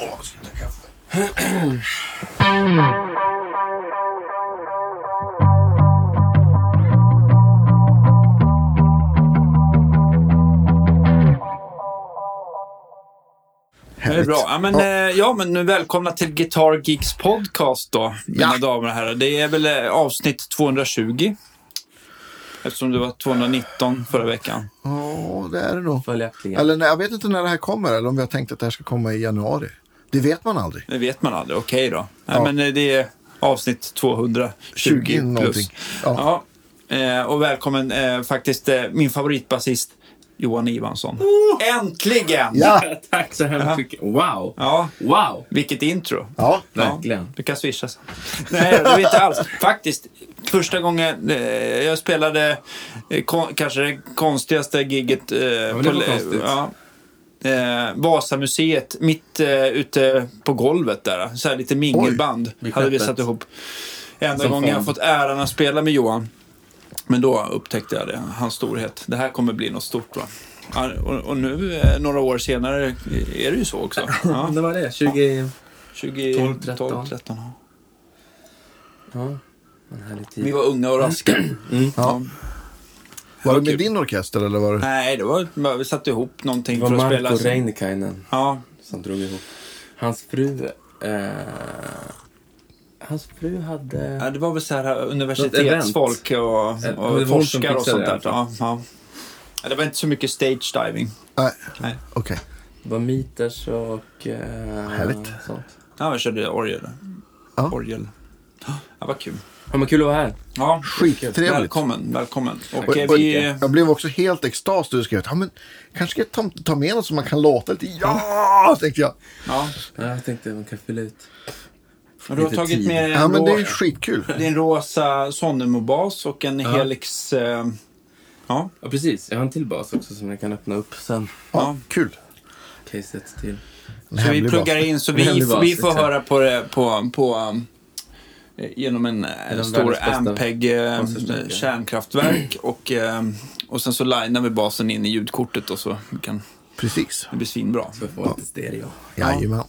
Ska jag ta kaffe? Det är bra. Ja, men, Ja. ja. ja, men välkomna till Guitar Geeks podcast då, mina Ja. damer och herrar. Det är väl eh, avsnitt 220. Eftersom det var 219 förra veckan. Ja, det är det nog. Eller jag vet inte när det här kommer, eller om vi har tänkt att det här ska komma i januari. Det vet man aldrig. Det vet man aldrig. Okej då. Ja, Ja. Men eh, det är avsnitt 220 20 plus. någonting. Ja. Ja. Eh, och välkommen eh, faktiskt min favoritbasist Johan Ivansson. Äntligen! Ja, Tack så hemskt mycket. Wow! Ja, Wow! vilket intro. ja. Verkligen. Du kan swisha sen. Nej, det vet inte alls. Faktiskt, första gången eh, jag spelade eh, kon, kanske det konstigaste gigget eh, men det var konstigt. ja, eh, Vasamuseet, mitt eh, ute på golvet där. Så här lite mingelband vid hade vi satt ihop. Enda Som gången jag fan. fått äran att spela med Johan. Men då upptäckte jag det, hans storhet. Det här kommer bli något stort va. Ja, och, och nu, eh, några år senare, är det ju så också. Ja, Det var det. 20... 20, 12, 12, 13. 13 ja. Vi var unga och raska. Ja. Var det med din orkester eller var det? Nej, det var, vi satte ihop någonting Det var för att Marko spela. sen. Reinikainen Ja, som drog ihop. Hans fru... Eh, hans fru hade... ja, det var väl så här universitetsfolk och, det var och forskare och sånt det där. Ja, ja. Det var inte så mycket stage diving. Nej, Nej. okej. Det var Meters och... Eh, Härligt. Sånt. Ja, jag körde orgel. Ja. Orgel. Ja, vad kul. Ja, men kul att vara här. Ja, Skittrevligt. välkommen, välkommen. Och, Och- eh, och vi, Jag blev också helt extas när du skrev ja, men kanske ska jag ta, ta med något som man kan låta lite. Ja, tänkte jag. ja, Ja, jag tänkte att man kan fylla ut. och du har tagit tid. med Ja, en, men det är skitkul. din rosa Sonnemo-bas och en Helix... Eh, ja, Ja, precis. Jag har en till bas också som jag kan öppna upp sen. Ja, kul. Caset till. Så vi pluggar bas. in så vi, vi får höra på det på, på um, genom en, eh, Genom stor Ampeg eh, kärnkraftverk och, eh, och sen så linar vi basen in i ljudkortet och så kan Precis. det bli svinbra. Så jag får lite stereo. Jajamän.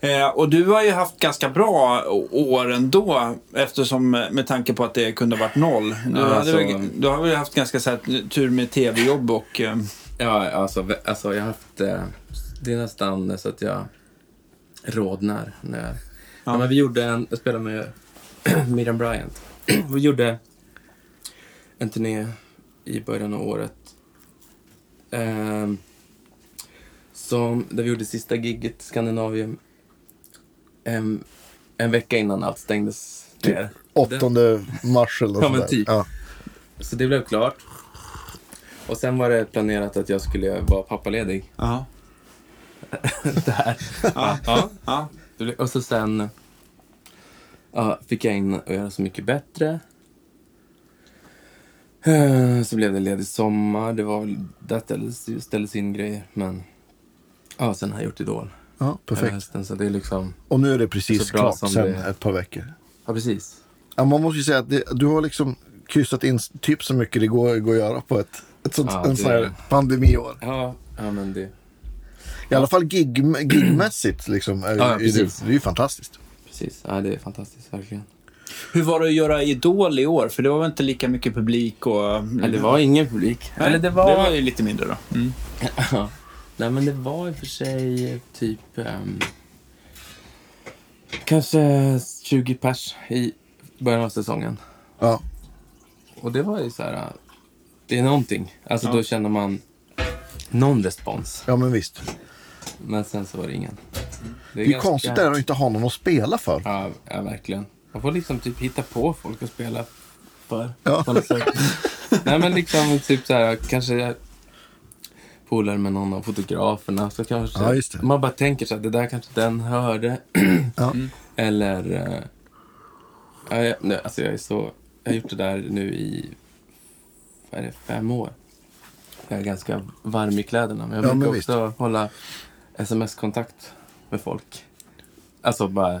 Eh, och du har ju haft ganska bra år ändå eftersom eh, med tanke på att det kunde ha varit noll. Du, Ja, hade, alltså- väl- du har väl haft ganska så här, tur med tv-jobb och eh, Ja, alltså, alltså jag har haft... Eh, det är nästan så att jag rodnar när jag... Ja. men vi gjorde en... Jag spelade med Miriam Bryant. vi gjorde en turné i början av året. ehm, som, där vi gjorde sista gigget i Skandinavien. En, en vecka innan allt stängdes ner. 8 mars eller Ja, men typ. Ja. Så det blev klart. Och sen var det planerat att jag skulle vara pappaledig. ja. Där. Ja. Ja. Ja. Och så sen ja, fick jag in att göra Så mycket bättre. Eh, Så blev det ledig sommar. Det var där ställdes, ställdes in grejer. Men ja, sen har jag gjort Idol. ja, perfekt. hösten, så det är liksom, Och nu är det precis klart sen det ett par veckor. ja precis. Ja, man måste ju säga att det, du har liksom kryssat in typ så mycket det går, går att göra på ett, ett sånt, Ja, en sån här pandemiår. Ja, ja men det, I alla fall gig, gigmässigt liksom. Är, Ja, det, det är ju fantastiskt. precis. Ja, det är fantastiskt, verkligen. Hur var det att göra Idol i år? För det var väl inte lika mycket publik och... Ja, det var ingen publik. Nej, Eller det var... det var ju lite mindre då. Mm. Ja. Nej, men det var i och för sig typ... ehm, kanske 20 pers i början av säsongen. Ja, Och det var ju så här... Det är någonting. Alltså Ja. då känner man någon respons. ja men visst. Men sen så var det ingen. Det är ju ganska- konstigt där att inte ha någon att spela för. Ja, ja, verkligen. Man får liksom typ hitta på folk att spela för. Ja. Nej, men liksom typ så här, kanske jag polare med någon av fotograferna. Så kanske Ja, det. man bara tänker så här, det där kanske den hörde. Ja. Eller... ja, jag, nej, alltså jag är så... Jag har gjort det där nu i... Vad är det? Fem år. Jag är ganska varm i kläderna. Men jag Ja, brukar men visst. också hålla sms-kontakt med folk. Alltså bara...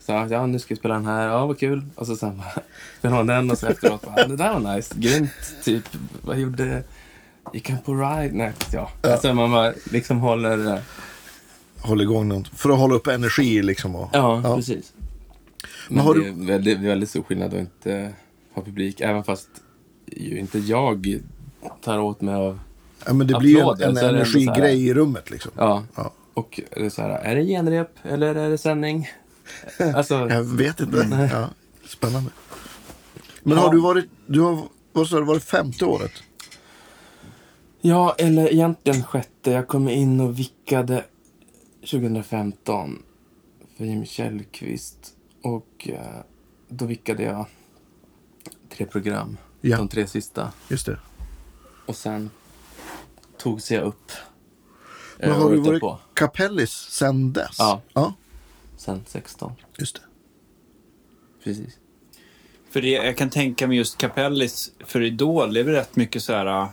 Så, ja, nu ska vi spela den här. Ja, vad kul. Och så sen bara... Spelar man den och så efteråt bara, det där var nice. Grymt. Typ, vad gjorde... Gick han på ride? Nej, ja. Alltså man bara liksom håller... eh, hålla igång något. För att hålla upp energi liksom. Och, Ja, Ja. precis. Men Men har det du- är väldigt, väldigt stor skillnad att inte ha publik. Även fast ju inte jag tar åt mig av... Ja, men det blir ju en, Applåder, en det energigrej i rummet liksom. Ja. Ja. Och det är så här, är det genrep eller är det sändning? Alltså, Jag vet inte. Ja, spännande. Men Ja. har du varit, du har, vad sa du, varit femte året? ja, eller egentligen sjätte. Jag kom in och vickade 2015 för Jimmy Källqvist. Och eh, då vickade jag tre program. Ja. De tre sista. Just det. Och sen tog sig upp. Men eh, har du varit kapellis sen dess? Ja. Ja, Sen 16. just det. Precis. För det, jag kan tänka mig just Capellis för Idol, det är väl rätt mycket så här... Jag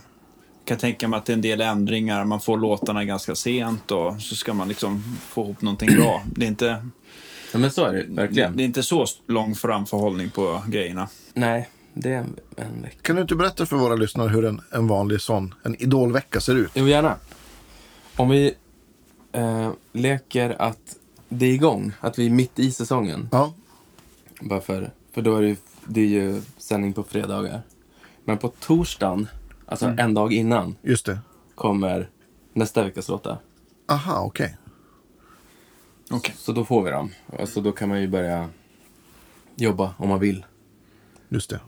kan tänka mig att det är en del ändringar, man får låtarna ganska sent och så ska man liksom få ihop någonting bra. Det är inte, Ja, men så är det verkligen. det är inte så lång framförhållning på grejerna. Nej, det är en, en vecka. Kan du inte berätta för våra lyssnare hur en, en vanlig sån, en idolvecka ser ut? Jo, gärna. Om vi eh, leker att det är igång, att vi är mitt i säsongen. Ja, Bara för, för då är det, ju, det är ju sändning på fredagar. Men på torsdagen, alltså en dag innan, just det. kommer nästa veckas låtar. Aha, okej. Okej. Så då får vi dem. Alltså då kan man ju börja jobba om man vill. Just det.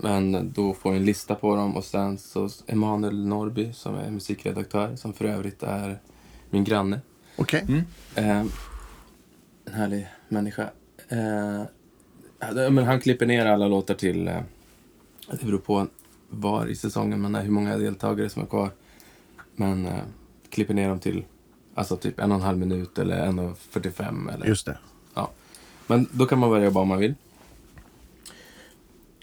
Men då får vi en lista på dem och sen så Emanuel Norby som är musikredaktör som för övrigt är min granne. Okej. Mm. Eh, en härlig människa. Eh, men han klipper ner alla låtar till, eh, det beror på var i säsongen man är, hur många deltagare som är kvar. Men eh, klipper ner dem till alltså typ en och en halv minut eller en och 45 eller Just det. ja. Men då kan man börja jobba om man vill.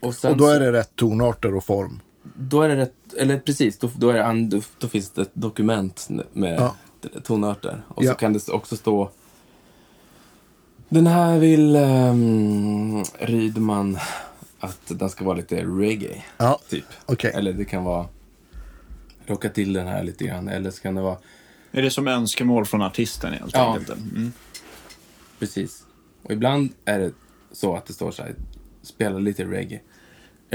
Och, sen Och då är det rätt tonarter och form. då är det rätt, eller precis, då, då, är det, då, finns det ett dokument med Ja. tonarter. Och Ja. så kan det också stå Den här vill um, Rydman att den ska vara lite reggae, Ja, typ. okej. Eller det kan vara Rocka till den här lite grann. Eller så kan det vara Är det som önskemål från artisten helt Ja. enkelt? Mm. Precis. Och ibland är det så att det står så här, spela lite reggae.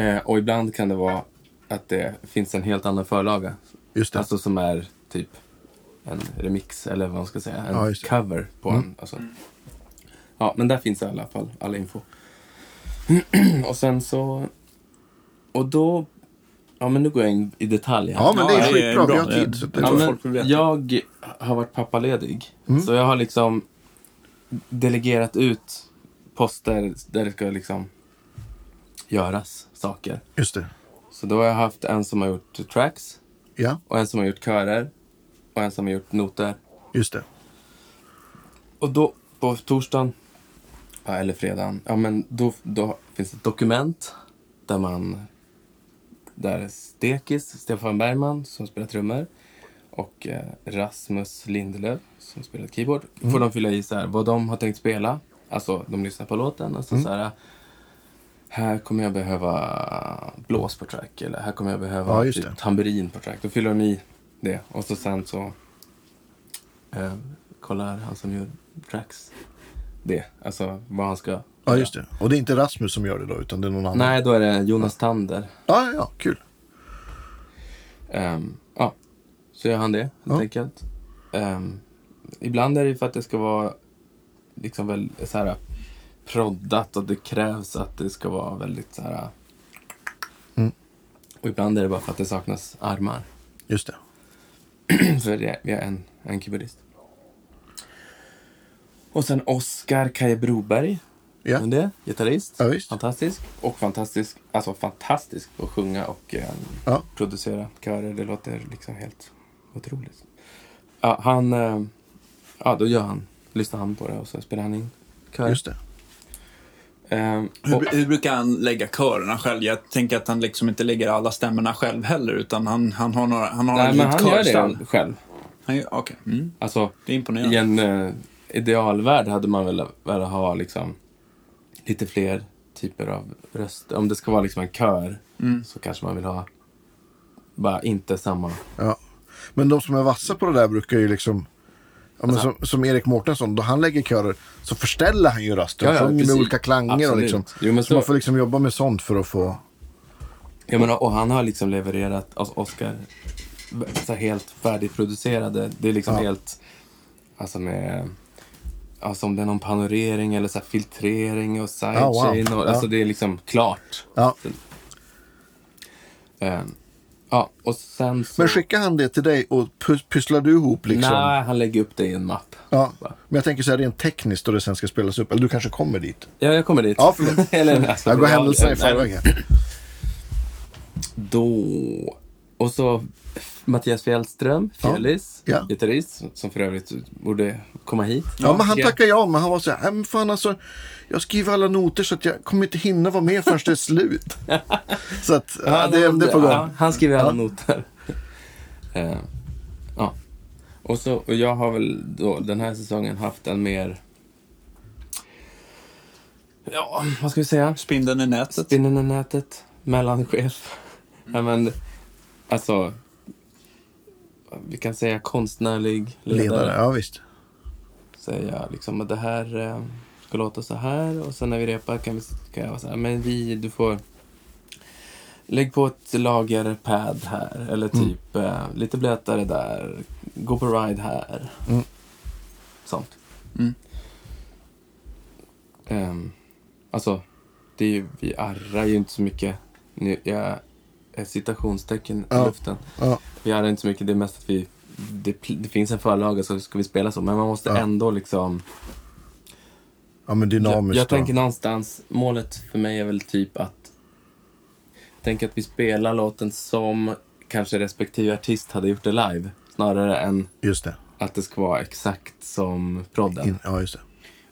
Eh, och ibland kan det vara att det finns en helt annan förlaga. Just det. Alltså som är typ en remix, eller vad man ska säga, en Ja, cover på Mm. en. Alltså. Ja, men där finns i alla fall all info. och sen så... Och då... Ja, men nu går jag in i detalj här. Ja, men det är Ja, skitbra. Vi bra. har tid. Så det Ja, folk vill veta. jag har varit pappaledig. Mm. Så jag har liksom delegerat ut poster där det ska liksom göras saker. Just det. Så då har jag haft en som har gjort tracks Ja, och en som har gjort körer och en som har gjort noter. just det. Och då på torsdagen, ja, eller fredagen, ja men då, då finns det ett dokument där man, där Stekis, Stefan Bergman som spelar trummor och eh, Rasmus Lindelöf som spelar keyboard. Får de fylla i så här, vad de har tänkt spela. Alltså de lyssnar på låten och så, så här, här kommer jag behöva blås på track eller här kommer jag behöva Ja, typ tamburin på track. Då fyller de i det och så sen så eh, kollar han som gör tracks det. Alltså vad han ska Ja, just det. Och det är inte Rasmus som gör det då, utan det är någon annan? Nej, då är det Jonas Tander. Ja, ja. Kul. Ehm, ja, så gör han det helt Ja. enkelt. Ehm, ibland är det för att det ska vara liksom väl så här proddat och det krävs att det ska vara väldigt så här. Mm. Och ibland är det bara för att det saknas armar. Just det. för det, vi har en, en keyboardist. Och sen Oskar Kaje Broberg. Ja. Vem det? Gitarrist. Ja, visst. Fantastisk. Och fantastisk, alltså fantastisk på att sjunga och eh, Ja. producera körer. Det låter liksom helt otroligt. Ja, han, eh, ja då gör han, lyssnar han på det och så spelar han in kör. Just det. Eh, och, Hur, hur brukar han lägga körerna själv? Jag tänker att han liksom inte lägger alla stämmorna själv heller, utan han, han har några, han har nej, men han gör det själv. Han Okej, mm. Alltså, det är imponerande. i en eh, idealvärld hade man väl velat ha liksom lite fler typer av röster. Om det ska vara liksom en kör Mm. så kanske man vill ha bara inte samma. Ja. Men de som är vassa på det där brukar ju liksom Ja, men som, som Erik Mårtensson, då han lägger körer så förställer han ju rösten. Ja, ja, sjunger med olika klanger och liksom. Jo, så så- man får liksom jobba med sånt för att få... Ja, men, och han har liksom levererat, alltså Oscar, så helt färdigproducerade. Det är liksom Ja. helt, alltså med, alltså om det är någon panorering eller så filtrering och sidechain. Ja, wow. och. Alltså det är liksom klart. Ja. Eh, ja, och sen så... Men skickar han det till dig och pys- pysslar du ihop liksom? Nej, han lägger upp det i en mapp. Ja. Men jag tänker så här rent tekniskt då det sen ska spelas upp. Eller du kanske kommer dit? Ja, jag kommer dit. Ja, förlåt. eller, alltså, Jag går händelserna i förväg här. Då... Och så Mattias Fjällström, Ja. Fjällis, Ja. gitarrist, som för övrigt borde komma hit. Ja, men han Ja. tackade ja, men han var så här, "Nej, men fan alltså, jag skriver alla noter så att jag kommer inte hinna vara med förrän det är slut. så att, ja, det, det är på gång. Ja, han skriver alla Ja. noter. Eh, ja. Och, så, och jag har väl då den här säsongen haft en mer... Ja, vad ska vi säga? Spindeln i nätet. Spinnen i nätet, mellanchef. Ja, men, alltså, vi kan säga konstnärlig ledare. Ledare, ja visst. Säga liksom att det här eh, ska låta så här och sen när vi repar kan, vi, kan jag vara så här, men vi, du får Lägg på ett lager pad här eller typ eh, lite blötare där. Gå på ride här. Mm. Sånt. Mm. Ehm, alltså, det är ju, vi arrar ju inte så mycket. Nu, jag är citationstecken i Ja. luften. Ja, Vi arrar inte så mycket. Det är mest att vi... Det, det finns en förlaga så ska vi spela så. Men man måste Ja. ändå liksom... ja men Jag, dynamiskt. jag då. tänker någonstans, målet för mig är väl typ att... Jag tänker att vi spelar låten som kanske respektive artist hade gjort det live. Snarare än Just det. att det ska vara exakt som prodden. In, ja, just det.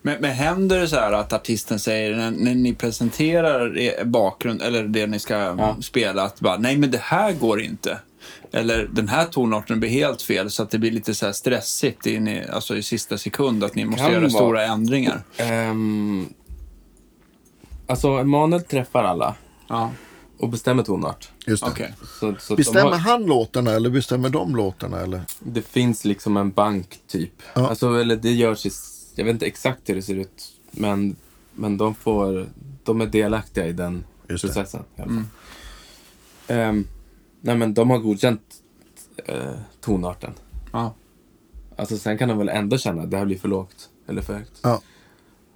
Men, men händer det så här att artisten säger när, när ni presenterar er bakgrund eller det ni ska Ja. spela att bara nej men det här går inte. Eller den här tonarten blir helt fel så att det blir lite så här stressigt in i, alltså i sista sekund att ni måste göra vara. stora ändringar. Ehm, alltså, Emanuel träffar alla Ja, och bestämmer tonart. Just det. okej. Så, så Bestämmer har- han låtarna eller bestämmer de låtarna? Eller? Det finns liksom en bank typ. Ja. Alltså, eller det görs i, jag vet inte exakt hur det ser ut. Men, men de får, de är delaktiga i den Just processen. I alla fall. Ehm, nej men de har godkänt eh, tonarten. Ja. Alltså sen kan de väl ändå känna att det här blir för lågt eller för högt. Ja.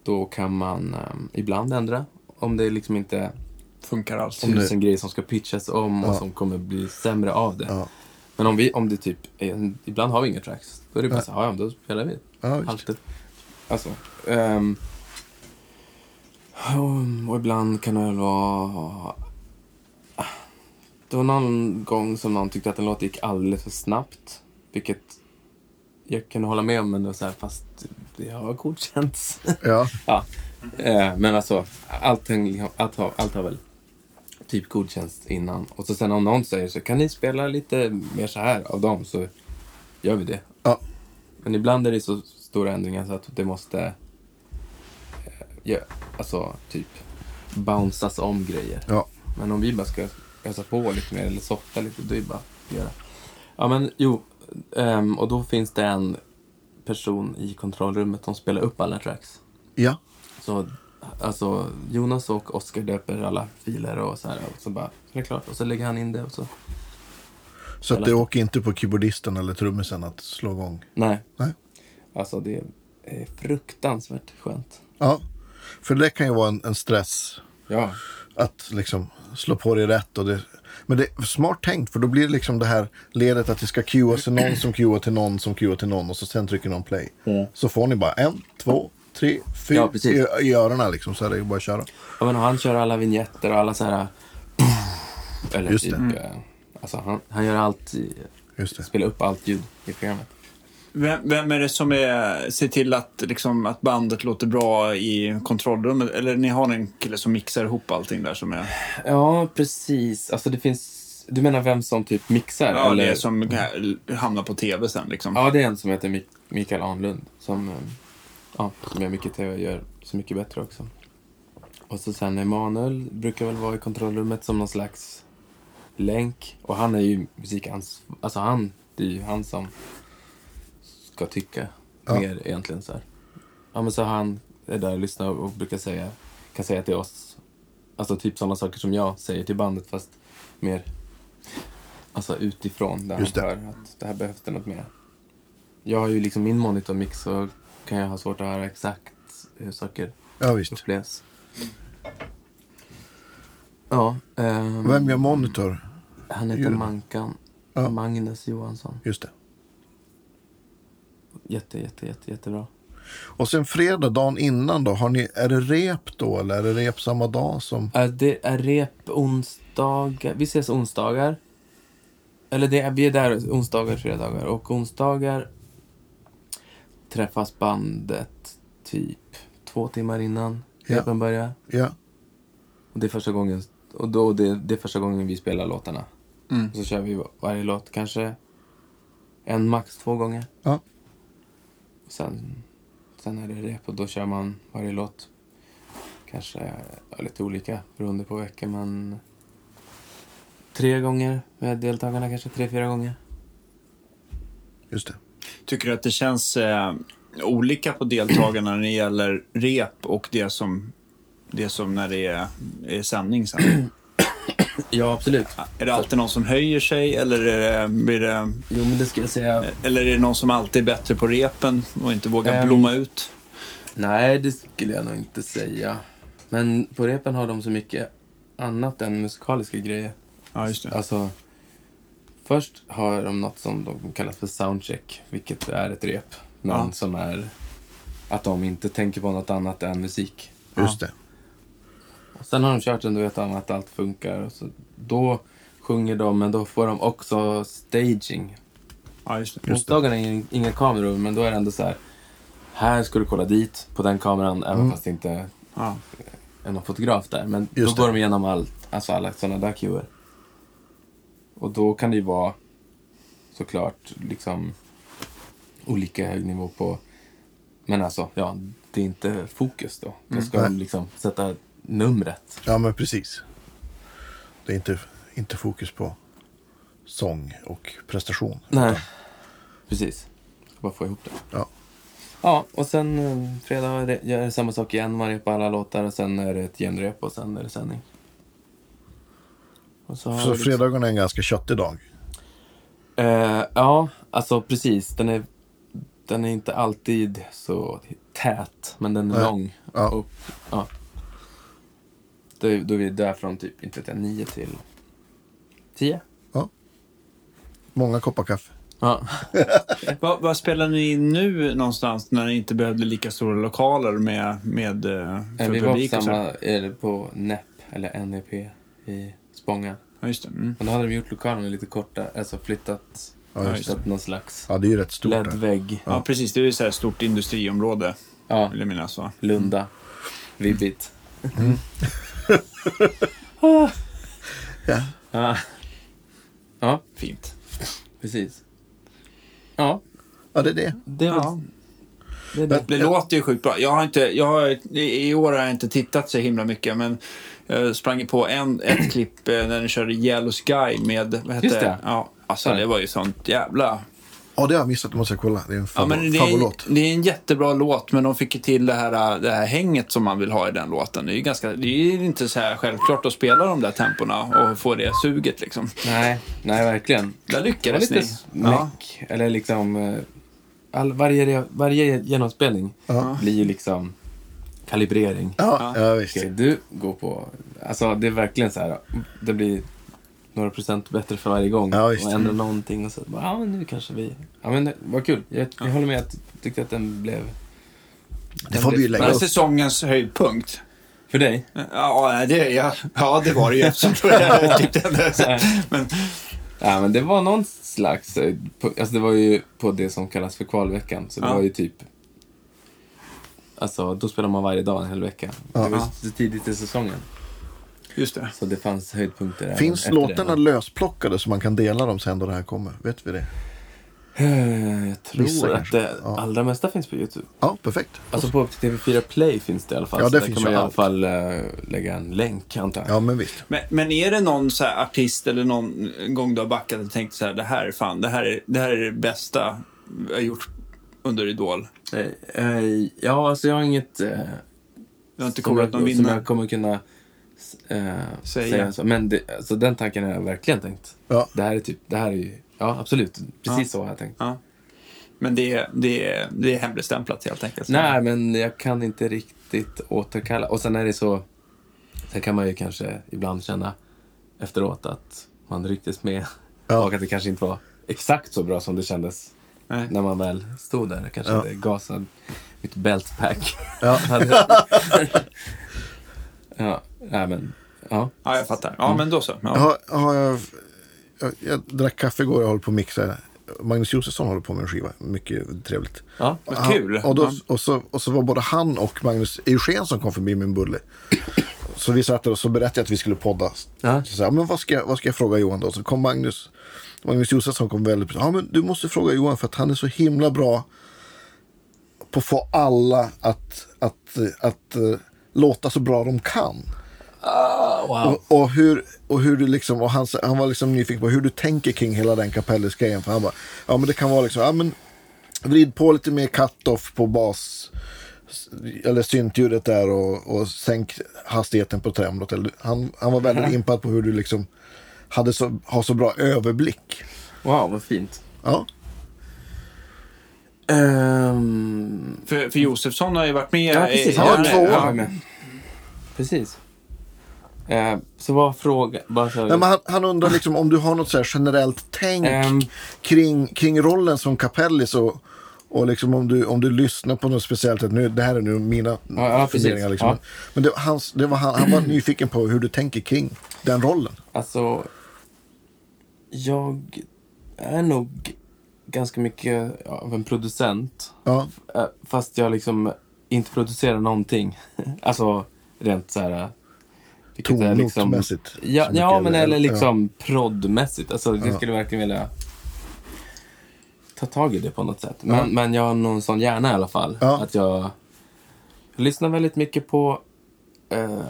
Då kan man ehm, ibland ändra. Om det liksom inte Funkar alls. Om det- tusen grejer som ska pitchas om och Ja. som kommer bli sämre av det. Ja. Men om, vi, om det typ är, ibland har vi inga tracks. Då är det bara så här, ja, då spelar vi. Ja. Alltså. ehm, och- ibland kan det vara... Det var någon gång som någon tyckte att en låt gick alldeles för snabbt. Vilket jag kunde hålla med om, men det var så här, fast det har godkänts. Ja. ja. Eh, men alltså, allting, allt, har, allt har väl typ godkänts innan. Och så sen om någon säger så kan ni spela lite mer så här av dem så gör vi det. Ja. Men ibland är det så stora ändringar så att det måste eh, ja, alltså typ bouncas om grejer. Ja. Men om vi bara ska ösa på lite mer eller softa lite, då är det bara att göra. Ja men jo, ehm, och då finns det en person i kontrollrummet som spelar upp alla tracks. ja. Så alltså Jonas och Oskar döper alla filer och så här och så bara, så är det klart. Och så lägger han in det och så, Så att det åker inte på keyboardisten eller trummisen att slå igång. nej. Nej. Alltså det är fruktansvärt skönt. Ja. För det kan ju vara en, en stress Ja. att liksom slå på det rätt. Och det, men det är smart tänkt för då blir det liksom det här ledet att det ska cueas till någon som cuear till någon som cuear till någon och så sen trycker någon play. Mm. Så får ni bara en, två, tre, fyra Ja, precis. i, i öronen liksom så är det bara att köra. ja men han kör alla vignetter och alla så här... Eller Just typ, det. eh, alltså han, han gör allt, i, Just det. spelar upp allt ljud i programmet. Vem, vem är det som är, ser till att, liksom, att bandet låter bra i kontrollrummet? Eller ni har en kille som mixar ihop allting där som är... Ja, precis. Alltså det finns... Du menar vem som typ mixar? Ja, eller? det är som hamnar på tv sen liksom. Ja, det är en som heter Mik- Mikael Arnlund. Som, eh, ja, som gör mycket tv och gör Så mycket bättre också. Och så sen Emanuel brukar väl vara i kontrollrummet som någon slags länk. Och han är ju musikans... Alltså han, det är ju han som ska tycka Ja. mer egentligen. Så här. Ja, men så han är där och lyssnar och brukar säga, kan säga till oss, alltså typ sådana saker som jag säger till bandet fast mer alltså utifrån där Just han hör att det här behövs det något mer. Jag har ju liksom min monitormix så kan jag ha svårt att höra exakt hur saker Ja, visst. upplevs. Ja, ehm, Vem gör monitor? han heter. Mankan. Ja. Magnus Johansson. Just det. Jätte, jätte, jätte, jättebra. Och sen fredag, dagen innan då, har ni, är det rep då eller är det rep samma dag som? Det är rep onsdagar. Vi ses onsdagar. Eller det är, vi är där onsdagar, fredagar. Och onsdagar träffas bandet typ två timmar innan repen börjar. Ja, Och det är första gången, och då, det, det är första gången vi spelar låtarna. Mm. Och så kör vi varje låt kanske en, max två gånger. Ja. Sen, sen är det rep och då kör man varje låt. Kanske lite olika beroende på vecka men tre gånger med deltagarna kanske tre, fyra gånger. just det. Tycker du att det känns eh, olika på deltagarna när det gäller rep och det som, det som när det är, är sändning sen? Ja, absolut. Är det alltid någon som höjer sig eller är det, blir det, Jo, men det skulle jag säga. eller är det någon som alltid är bättre på repen och inte vågar Ehm. blomma ut? Nej, det skulle jag nog inte säga. Men på repen har de så mycket annat än musikaliska grejer. Ja, just det. Alltså, först har de något som de kallar för soundcheck, vilket är ett rep. Men Ja. som är att de inte tänker på något annat än musik. Just det. Och sen har de kört en duett om att allt funkar. Och så, då sjunger de, men då får de också staging. Ja, just det. Onsdagarna är ing- inga kameror, men då är det ändå så här. Här ska du kolla dit på den kameran, även Mm. fast det inte Ja. är någon fotograf där. Men Just då går det. de igenom allt, alltså alla sådana där cuer. Och då kan det ju vara såklart liksom olika hög nivå på... Men alltså, ja, det är inte fokus då. Då ska Mm. de liksom sätta numret. Ja, men precis. Det är inte, inte fokus på sång och prestation. Nej, utan- precis. Ska bara få ihop det. Ja. Ja, och sen eh, fredag är det- gör jag samma sak igen. Man repar alla låtar och sen är det ett genrep och sen är det sändning. Och så har Så vi liksom- fredagen är en ganska köttig dag. Eh, ja, alltså precis. Den är, den är inte alltid så tät, men den är Nej. lång. Ja. Och, ja. Då, är- då är vi där från typ, inte vet jag, nio till tio. Många koppar kaffe. Ja. Vad, vad spelar ni in nu någonstans när ni inte behövde lika stora lokaler med, med eh, för vi var på och samma, eller på NEP, eller NEP i Spånga. Ja, just det. Mm. Men då hade de gjort lokalerna lite korta, alltså flyttat, Ja, just det. flyttat någon slags Ja, det är ju rätt stort. LED-vägg. Ja, precis. Det är ju så här stort industriområde, Ja, vill jag minnas. Va? Lunda. Vibbigt. Ja. Ja. ja, Fint. precis. Ja, ja, det är det. det var Ja. det. är det. Det låter ju sjukt bra. Jag har inte, jag har, i år har jag inte tittat så himla mycket, men jag sprang ju på en, ett klipp eh, när ni körde Yellow Sky med, vad hette Just det. Ja, alltså Ja. det var ju sånt jävla... Ja, det har jag missat. Det måste jag kolla. Det är en Ja, favor- men det, är, favoritlåt. det är en jättebra låt, men de fick ju till det här, det här hänget som man vill ha i den låten. Det är ju ganska, det är inte så här självklart att spela de där tempona och få det suget liksom. Nej, nej verkligen. Där Det var lyckades lite ni. Ja. meck, eller liksom... eh, All, varje, varje genomspelning Ja. blir ju liksom kalibrering. Ja, ja, visst. Okej, du går på... Alltså det är verkligen så här. Det blir några procent bättre för varje gång. Ja, och ändra någonting och så bara, ja men nu kanske vi... Ja men vad kul. Jag, jag håller med att jag tyckte att den blev... Det får vi ju lägga upp. säsongens höjdpunkt. För dig? Ja, det, ja, ja, det var det ju eftersom jag tyckte det. Men, Ja men det var någon slags... eh, alltså det var ju på det som kallas för kvalveckan. Så det Ja. var ju typ... Alltså då spelar man varje dag en hel vecka. Det var Ja. så tidigt i säsongen. Just det. Så det fanns höjdpunkter även Finns efter låtarna det. lösplockade så man kan dela dem sen då det här kommer? Vet vi det? Eh, Jag tror Vissa att kanske. det Ja. allra mesta finns på Youtube. Ja, perfekt. Alltså på TV4 Play finns det i alla fall. Ja, så det där finns kan man ju i alla allt. fall eh, lägga en länk antar jag. Ja, men visst. Men, men är det någon så här artist eller någon gång du har backat och tänkt så här, det här är fan, det här är det, här är det bästa jag har gjort under Idol? Eh, eh, ja, alltså jag har inget... Eh, Du har inte som kollat jag, någon som vinnare? jag kommer kunna eh, Säga. säga. så. Men det, alltså, den tanken har jag verkligen tänkt. Ja. Det här är typ, det här är ju, ja absolut, precis Ja. så har jag tänkt. Ja. Men det är, det, det är hemligstämplat helt enkelt? Nej, men jag kan inte riktigt återkalla. Och sen är det så, sen kan man ju kanske ibland känna efteråt att man rycktes med Ja. och att det kanske inte var exakt så bra som det kändes Nej. när man väl stod där. Kanske Ja. hade gasat mitt beltpack. Ja. Ja, nej men, ja. Ja, jag fattar. Ja, men då så. Ja. Har, har jag, jag, jag drack kaffe igår och håller på att mixa. Magnus Josefsson håller på med en skiva. Mycket trevligt. ja. Vad kul. Han, och, då, Ja. och, så, och så var både han och Magnus Eugen som kom förbi med en bulle. Så vi satt där och så berättade jag att vi skulle podda. Ja. Så sa men vad ska, jag, vad ska jag fråga Johan då? Så kom Magnus. Magnus Josefsson kom väldigt Ja men du måste fråga Johan för att han är så himla bra på att få alla att, att, att, att eh, låta så bra de kan. Wow. Och, och, hur, och hur du liksom, och han, sa- han var liksom nyfiken på hur du tänker kring hela den Kapellis-grejen. För han bara, ja men det kan vara liksom, ja men vrid på lite mer cut-off på bas, eller syntljudet där och, och sänk hastigheten på tremlot. Eller, han, han var väldigt impad på hur du liksom hade så, har så bra överblick. wow, vad fint. Ja, Ehm, För, för Josefsson har ju varit med. ja, precis. Han var två år. Precis. Eh, så vad fråga... Nej, men han, han undrar liksom om du har något så här generellt tänk Ehm. kring, kring rollen som Kapellis och, och liksom om du, om du lyssnar på något speciellt. Att nu, det här är nu mina Ja, ja, funderingar. Liksom. Ja. Men det, hans, det var, han, han var nyfiken på hur du tänker kring den rollen. Alltså, jag är nog ganska mycket av en producent. Ja, Eh, Fast jag liksom inte producerar någonting. alltså, rent så här... är liksom-. Ja, ja men eller ja. liksom proddmässigt. Alltså, jag Ja. skulle verkligen vilja ta tag i det på något sätt. Men, Ja. men jag har någon sån hjärna i alla fall. Ja. Att jag, jag lyssnar väldigt mycket på... Eh,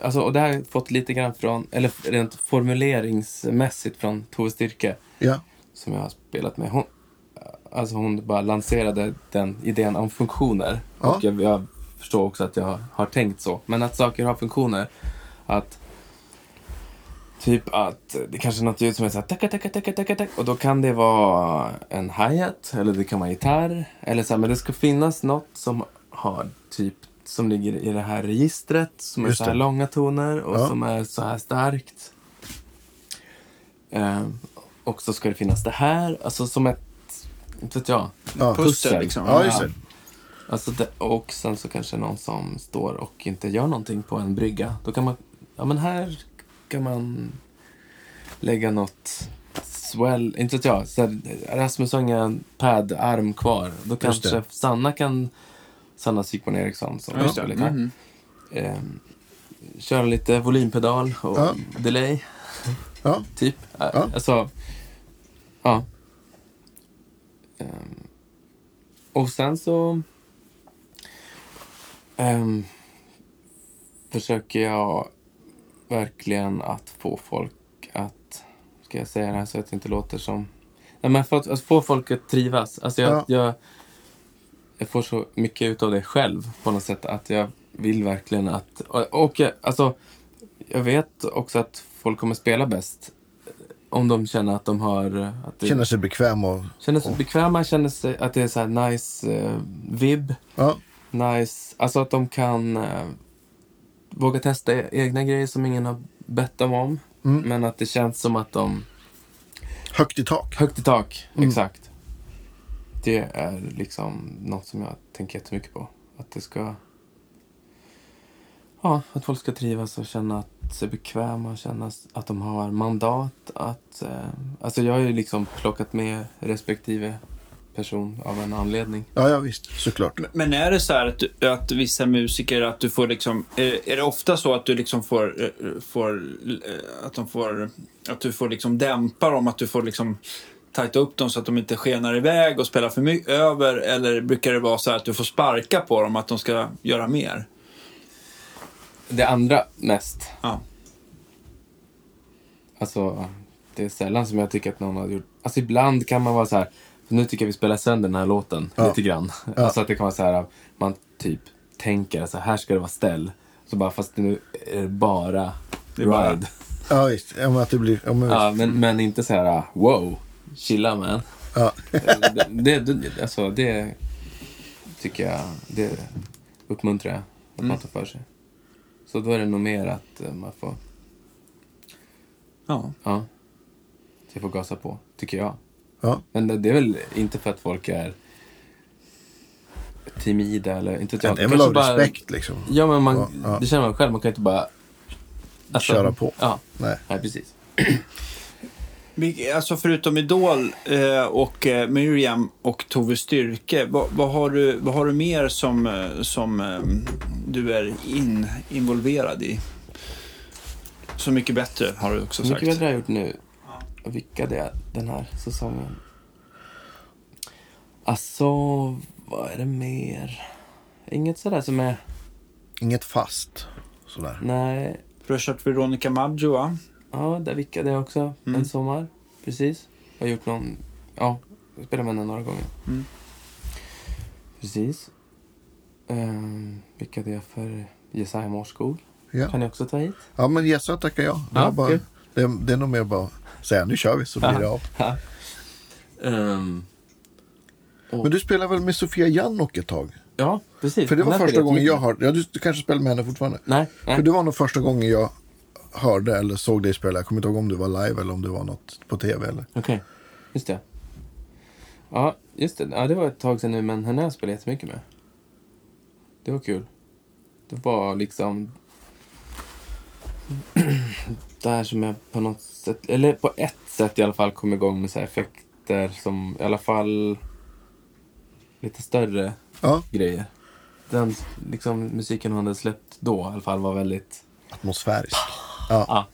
alltså, och det har jag fått lite grann från, eller rent formuleringsmässigt från Tove Styrke Ja, som jag har spelat med. Hon, alltså hon bara lanserade den idén om funktioner. Ja. Och jag, jag förstår också att jag har tänkt så. Men att saker har funktioner. Att typ att det kanske är något ljud som är så här taka, taka, taka, taka, taka, och då kan det vara en hi-hat eller det kan vara gitarr. Eller så här, men det ska finnas något som har typ som ligger i det här registret som är Just så här det. långa toner och Ja. som är så här starkt. Ehm, och så ska det finnas det här, alltså som ett, inte vet jag. ja. Pussel liksom. ja. Alltså det, och sen så kanske någon som står och inte gör någonting på en brygga. Då kan man, ja men här kan man lägga något swell, inte vet jag. Så här, Rasmus har ingen pad-arm kvar. Då Just det. kanske Sanna kan, Sanna Sykman Eriksson som Ja, just det. spelar gitarr. Mhm. Ehm, köra lite volympedal och Ja. delay, Ja, typ. Ja. Alltså, ja. Ehm, och sen så ehm, försöker jag verkligen att få folk att, ska jag säga det här så att det inte låter som, nej men för att, att få folk att trivas. Alltså jag, Ja. jag, jag får så mycket ut av det själv på något sätt att jag vill verkligen att, och, och jag, alltså jag vet också att folk kommer spela bäst om de känner att de har... Att det, känner sig bekväm och... känner sig bekväma, känner sig att det är så här nice eh, vibb. Ja, Nice, alltså att de kan eh, våga testa e- egna grejer som ingen har bett dem om. Mm. Men att det känns som att de... högt i tak. Högt i tak, Mm. exakt. Det är liksom något som jag tänker jättemycket på. Att det ska... Ja, att folk ska trivas och känna att sig bekväma, känna att de har mandat att... Eh, alltså jag har ju liksom plockat med respektive person av en anledning. Ja, ja visst, såklart. Men är det så här att, du, att vissa musiker, att du får liksom, är, är det ofta så att du liksom får, eh, får eh, att de får, att du får liksom dämpa dem, att du får liksom tajta upp dem så att de inte skenar iväg och spelar för mycket över, eller brukar det vara så här att du får sparka på dem, att de ska göra mer? Det andra mest. Ja. Alltså, det är sällan som jag tycker att någon har gjort... Alltså ibland kan man vara så här... Nu tycker jag vi spelar sönder den här låten Ja. lite grann. Ja. Alltså att det kan vara så här, man typ tänker så här ska det vara ställ. Så bara, fast nu är det bara Det är bara- ride. Ja, visst. Ja, men att det blir... Ja, men, Ja, men, men inte så här, wow, chilla man. ja. det, det, alltså, det tycker jag, det uppmuntrar jag att Mm. man tar för sig. Så då är det nog mer att eh, man får, Ja. ja, att jag får gasa på, tycker jag. Ja. Men det, är väl inte för att folk är timida eller inte. Det är väl av bara- respekt liksom. Ja, men man, Ja, ja. det känner man själv. Man kan inte bara... alltså, Köra på. Ja, Nej. nej, precis. Alltså förutom Idol eh, och eh, Miriam och Tove Styrke, vad, vad, har, du, vad har du mer som, eh, som du är in, involverad i? Så mycket bättre har du också Så sagt. mycket bättre har jag gjort nu. Och vilka det är den här säsongen. Alltså, vad är det mer? Inget sådär som är... Inget fast. Sådär. Nej. Du har kört Veronica Maggio, va? Ja, där vickade jag också Mm. en sommar. Precis. Jag har gjort någon... Ja, jag spelade med henne några gånger. Mm. Precis. Um, vickade jag för Jesaja Morskog. Ja. Kan jag också ta hit. ja, men yes, så tackar jag. Det, Ja, bara, kul. Det, är- det är nog mer bara att säga nu kör vi så blir det av. Ja. Ehm, Men du spelar väl med Sofia Jannok ett tag? ja, precis. För det var första gången jag hörde... Ja, du, du kanske spelar med henne fortfarande? Nej, nej. För det var nog första gången jag hörde eller såg dig spela. Jag kommer inte ihåg om det var live eller om det var något på tv. Eller. Okej, just det. Ja, just det. Ja, det var ett tag sedan nu, men henne har jag spelat jättemycket med. Det var kul. Det var liksom... där som jag på något sätt, eller på ett sätt i alla fall, kom igång med så effekter som i alla fall lite större Ja, grejer. Den liksom, musiken hon hade släppt då i alla fall var väldigt... atmosfärisk. Ja. Ja.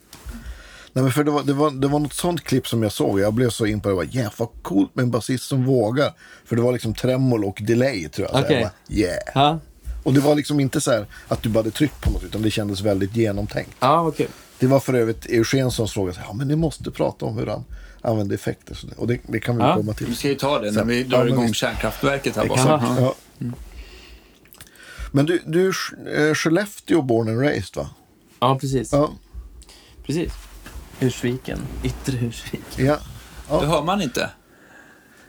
Nej, men för det, var, det, var, det var något sånt klipp som jag såg. Jag blev så det. Jag bara, yeah, vad coolt med en basist som vågar. För det var liksom tremolo och delay tror jag. Så Okej. jag bara, yeah. Ja, Och det var liksom inte så här att du bara hade tryckt på något. Utan det kändes väldigt genomtänkt. ja vad kul. Det var för övrigt Eugenssons fråga. så här, Ja, men ni måste prata om hur han använder effekter. Så det- Och det, det kan vi Ja. komma till. Vi ska ju ta det när vi ja, drar men igång visst. kärnkraftverket här. Bara. ja. Ja. Men du, du är eh, Skellefteå born and raised va? Ja, precis. Ja. Precis. Ursviken. Yttre Ursvik. ja. Det hör man inte.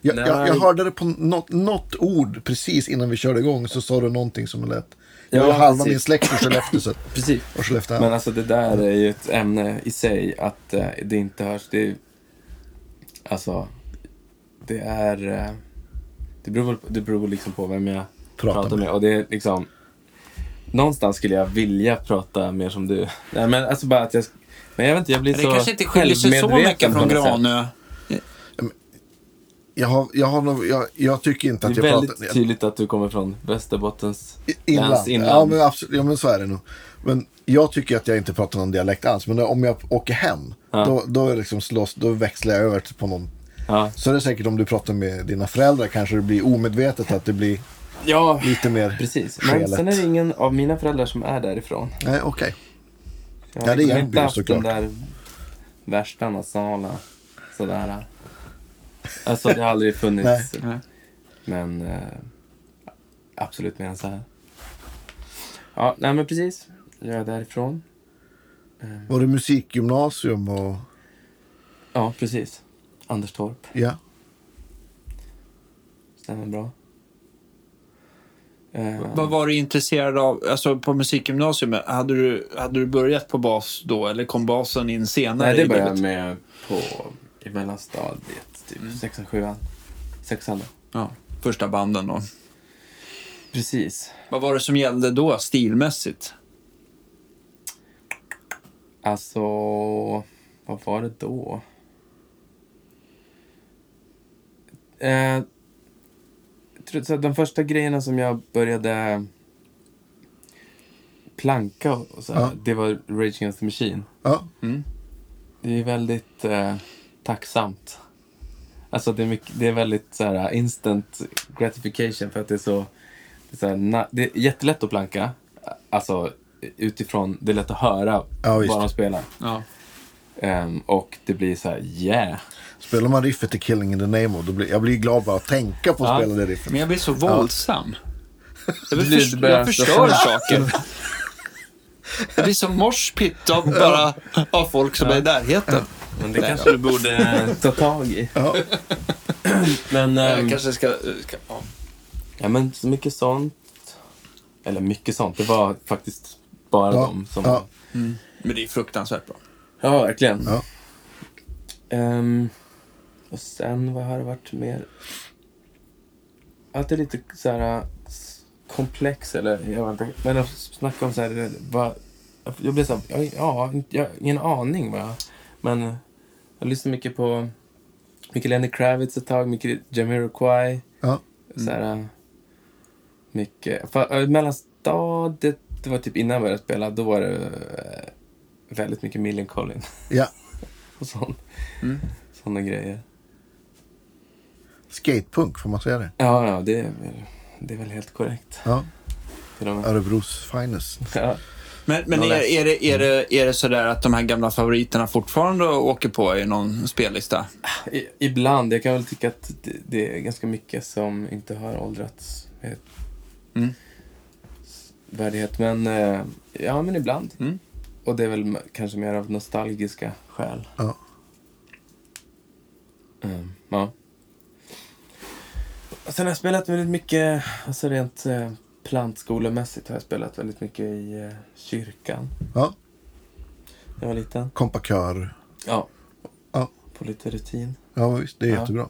Jag, jag, jag hörde det på något, något ord precis innan vi körde igång så sa du någonting som lät. Jag Ja, har halva precis. min släkt i Skellefteå så, Precis. och Skellefteå. Men alltså det där är ju ett ämne i sig, att eh, det inte hörs. Det är, alltså, det är... eh, det beror, det beror liksom på vem jag Pratar pratar, med. med. Och det är liksom... Någonstans skulle jag vilja prata mer som du. Nej, men alltså bara att jag... Men jag vet inte, jag blir Det så kanske inte skiljer sig så självmedveten mycket från. Granö. Jag, har, jag, har nog, jag, jag tycker inte Det att är jag väldigt pratar... tydligt att du kommer från Västerbottens Inland. inland. Ja, men absolut. Ja, men så är det nog. Men jag tycker att jag inte pratar någon dialekt alls. Men om jag åker hem, Ja. då, då, är det liksom slåss, då växlar jag över på någon. Ja. Så är det säkert om du pratar med dina föräldrar kanske det blir omedvetet att det blir ja, lite mer precis. Men skelet. sen är det ingen av mina föräldrar som är därifrån. Nej, okej. Jag Ja, har det är liksom Järby, inte haft den där värsta nasala sådär. Alltså det har aldrig funnits. Nej. Men eh, absolut mer än så här. Ja, nej men precis. Jag är därifrån. Var det musikgymnasium och... Ja, precis. Anderstorp. Ja. Stämmer bra. Eh, Vad var du intresserad av? Alltså på musikgymnasium, hade du, hade du börjat på bas då eller kom basen in senare nej, det började jag med på i mellanstadiet. Typ sexan, sjuan. Sexan då. Ja, första banden då. Precis. Vad var det som gällde då stilmässigt? Alltså, vad var det då? Eh, tror, så de första grejerna som jag började planka och så här, Ja. det var Rage Against the Machine. Ja. Mm. Det är väldigt eh, tacksamt. Alltså det är, mycket, det är väldigt så här, instant gratification för att det är så... Det är, så här, na, det är jättelätt att planka. Alltså utifrån, det är lätt att höra Ja, vad de spelar. Ja. Ehm, och det blir så här, yeah. Spelar man riffet till Killing in the Name of, då blir, jag blir glad bara att tänka på att Ja. spela det riffet. Men jag blir så våldsam. Jag, Du vill blir- börjar- jag förstör saker. Det blir som morspitt av, bara, av folk som är i närheten. Men det kanske du borde ta tag i. Ja. Men, Jag ehm, kanske ska... ska ja. ja, men så mycket sånt. Eller mycket sånt. Det var faktiskt bara Ja. de som... Ja. Men det är fruktansvärt bra. Ja, verkligen. Ja. Ehm, och sen, vad har det varit mer? Alltid lite så här s- komplex, eller jag vet inte. Men att snacka om så här, vad, jag blev så här, ja, ja, jag har ingen aning vad jag... Men jag lyssnade mycket på mycket Lenny Kravitz ett tag, mycket Jamiroquai. Ja. Så här, mycket... För, äh, mellanstadiet, det var typ innan jag började spela, då var det äh, väldigt mycket Millencolin ja. och sånt. Mm. Såna grejer. Skatepunk, får man säga det? Ja, ja, det är, väl- det är väl helt korrekt. Ja. Örebros finest. Ja. Men, men är, är, det, är, det, är det sådär att de här gamla favoriterna fortfarande åker på i någon spellista? I, ibland. Jag kan väl tycka att det, det är ganska mycket som inte har åldrats med Mm. värdighet. Men eh, ja, men ibland. Mm. Och det är väl kanske mer av nostalgiska skäl. Ja. Mm, ja. Sen har jag spelat väldigt mycket, alltså rent eh, plantskolemässigt har jag spelat väldigt mycket i eh, kyrkan Ja. jag var liten. Kompakör. Ja. Ja. På lite rutin. Ja, visst. Det är Ja. jättebra.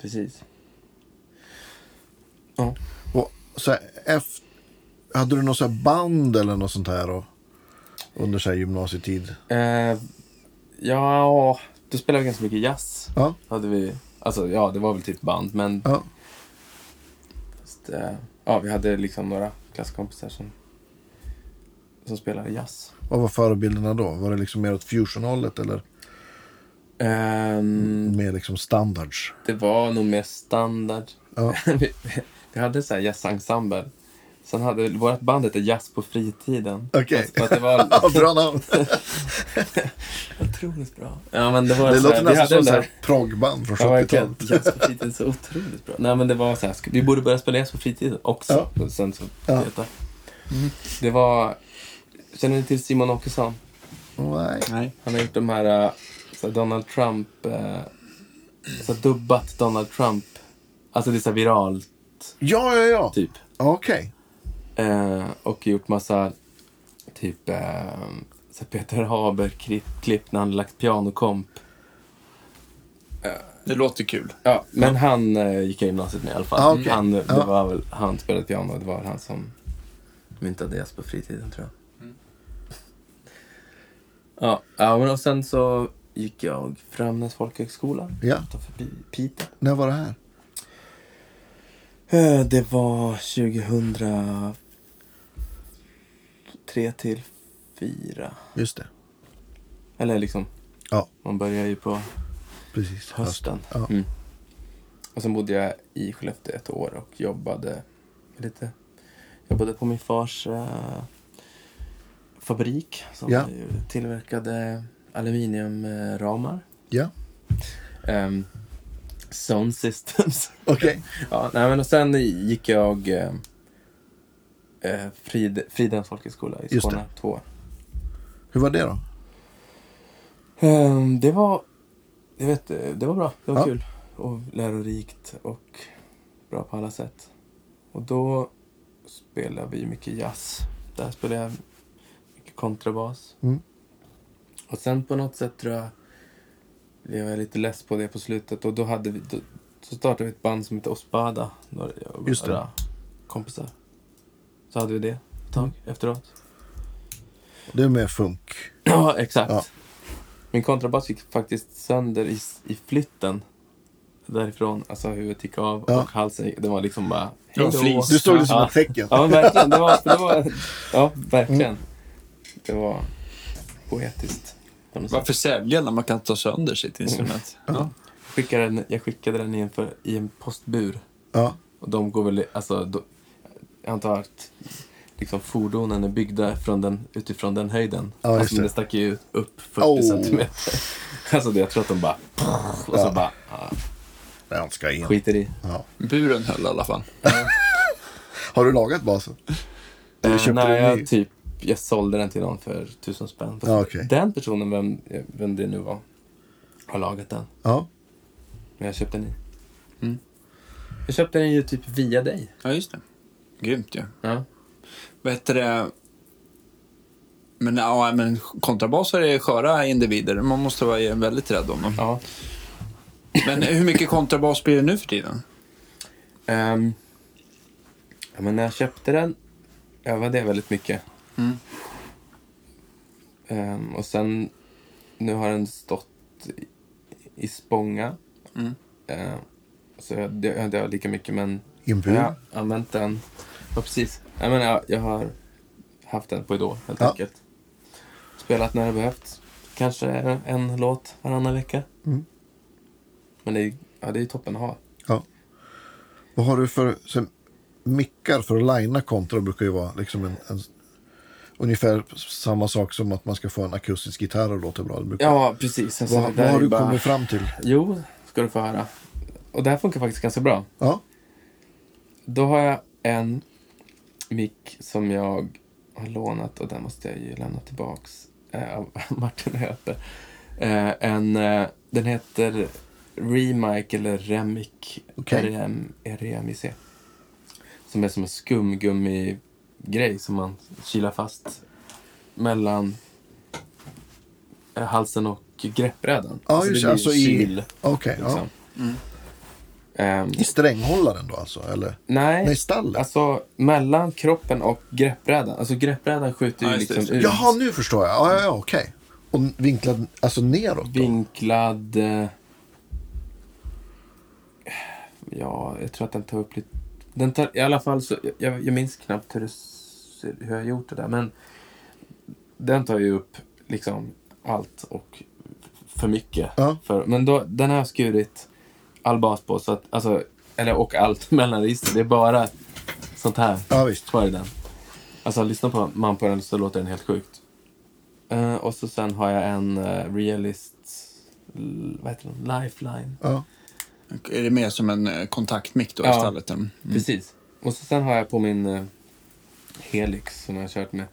Precis. Och så här, efter, hade du något så band eller något sånt här och, under så här gymnasietid? Eh, ja, då spelade vi ganska mycket jazz. Ja. Hade vi, alltså ja, det var väl typ band, men Ja. Fast, eh, ja, vi hade liksom några klasskompisar som, som spelade jazz. Vad var förebilderna då? Var det liksom mer åt fusion-hållet eller Ehm, mer liksom standards? det var nog mer standard. Ja. vi, vi hade så här jazzensemble. Sen hade vårt band hette Jazz på fritiden. Okej. Det var Ja, bra namn. otroligt bra. Ja, men det var Det så låter nästan som där- proggband från Ja, verkligen. 70-talet. Jazz på fritiden så otroligt bra. Nej, men det var så här, vi borde börja spela jazz på fritiden också. Och sen så, Ja. detta. Det var, känner ni till Simon Åkesson? Nej. Nej. Han har gjort de här, äh, så här Donald Trump, äh, så här dubbat Donald Trump. Alltså det är så här viralt, Ja, ja, ja. typ. Okej. Eh, och gjort massa, typ, eh, så Peter Haber-klipp när han lagt pianokomp. Det låter kul. Ja, men han eh, gick jag i gymnasiet med i alla fall. Ah, okej. han, det Ja. var väl, han spelade piano, det var han som myntade jazz på fritiden tror jag. Ja, ja, men och sen så gick jag Framnäs folkhögskola Ja. utanför Pi- Piteå. När var det här? Eh, Det var 2003 till 4. Just det. Eller liksom, Ja. man börjar ju på Precis. hösten. Ja. Mm. Och sen bodde jag i Skellefteå ett år och jobbade lite. Jobbade på min fars eh, fabrik som Ja. tillverkade aluminiumramar. Ja. Um, Sound Systems. Okej. ja, nej, men och sen gick jag eh, eh, Frid, Fridhems folkhögskola i Skåne det. två år. Hur var det då? Ehm, det var, jag vet, eh, det var bra. Det var Ja. kul och lärorikt och bra på alla sätt. Och då spelade vi mycket jazz. Där spelade jag mycket kontrabas. Mm. Och sen på något sätt tror jag blev jag lite less på det på slutet och då hade vi, då, så startade vi ett band som heter Ospada. Några, Just det. kompisar. Så hade vi det ett tag Mm. efteråt. Det är mer funk. Ja, exakt. Ja. Min kontrabass gick faktiskt sönder i, i flytten därifrån. Alltså huvudet gick av Ja. och halsen gick- Det var liksom bara... Du stod det som Ja. ett tecken. Ja, men verkligen. Det var, det var, ja, verkligen. Det var poetiskt. Varför sälja när man kan ta sönder sitt instrument? Ja. Jag skickade den, jag skickade den i en, för, i en postbur. Ja. Och de går väl... Alltså, då, jag antar att liksom, fordonen är byggda från den, utifrån den höjden. Ja, just alltså, det. det stack ju upp 40 Oh. centimeter. Alltså det, jag tror att de bara... Och så Ja. bara ah, Den ska in. skiter i. Ja. Buren höll i alla fall. Har du lagat basen? Eller Eh, köpte nej, jag, typ, jag sålde den till någon för tusen spänn. Ja, okej. Den personen, vem, vem det nu var, har lagat den. Ja. Men jag köpte en ny. Mm. Jag köpte den ju typ via dig. Ja, just det. Grymt ju. Ja. Heter det? Men, ja, men kontrabaser är sköra individer. Man måste vara väldigt rädd om dem. ja. Men hur mycket kontrabas blir det nu för tiden? Ehm, ja, men när jag köpte den övade jag väldigt mycket. Mm. Ehm, och sen, nu har den stått i, Spånga. Mm. Ehm, så jag, jag lika mycket, men I en bur? jag har använt den. Ja, precis. Jag, menar, jag, har haft den på Idol, helt Ja. enkelt. Spelat när det behövts. Kanske en låt varannan vecka. Mm. Men det är, ja, det är toppen att ha. Vad har du för så, mickar för att linea kontra brukar ju vara liksom en, en, ungefär samma sak som att man ska få en akustisk gitarr och låta bra. Brukar, Ja, precis. Alltså, vad vad har du bara- kommit fram till? Jo, ska du få höra. Och det här funkar faktiskt ganska bra. Ja, Då har jag en mick som jag har lånat och den måste jag ju lämna tillbaks eh, av Martin Höpe. Eh, en, eh, den heter Remic eller Remic. REM, REMIC. Som är som en skumgummi-grej som man kilar fast mellan eh, halsen och greppbrädan. Ja, just det. blir Alltså i- kil, okej. ja. liksom. Mm. Ehm, I stränghållaren då alltså? Eller? nej, Nej, stallet? Alltså mellan kroppen och greppbrädan. Alltså greppbrädan skjuter ju det, liksom ut. Jaha, nu förstår jag. Ja, ja, ja okej. Och vinklad, alltså neråt då? Vinklad... eh, Ja, jag tror att den tar upp lite... Den tar, I alla fall så... Jag, jag minns knappt hur, det, ser- hur jag har gjort det där, men... Den tar ju upp liksom allt och för mycket. Ja. För, men då, den har jag skurit all bas på, så att, alltså, eller, och allt mellanregister. Det är bara sånt här Ja, visst. kvar i den. Alltså lyssna på man på den så låter den helt sjukt. Eh, och så sen har jag en uh, realist, l- vad heter den? Lifeline. Ja. Är det mer som en eh, kontaktmick då Ja. istället? Mm. Precis. Och så sen har jag på min eh, Helix som jag har kört med,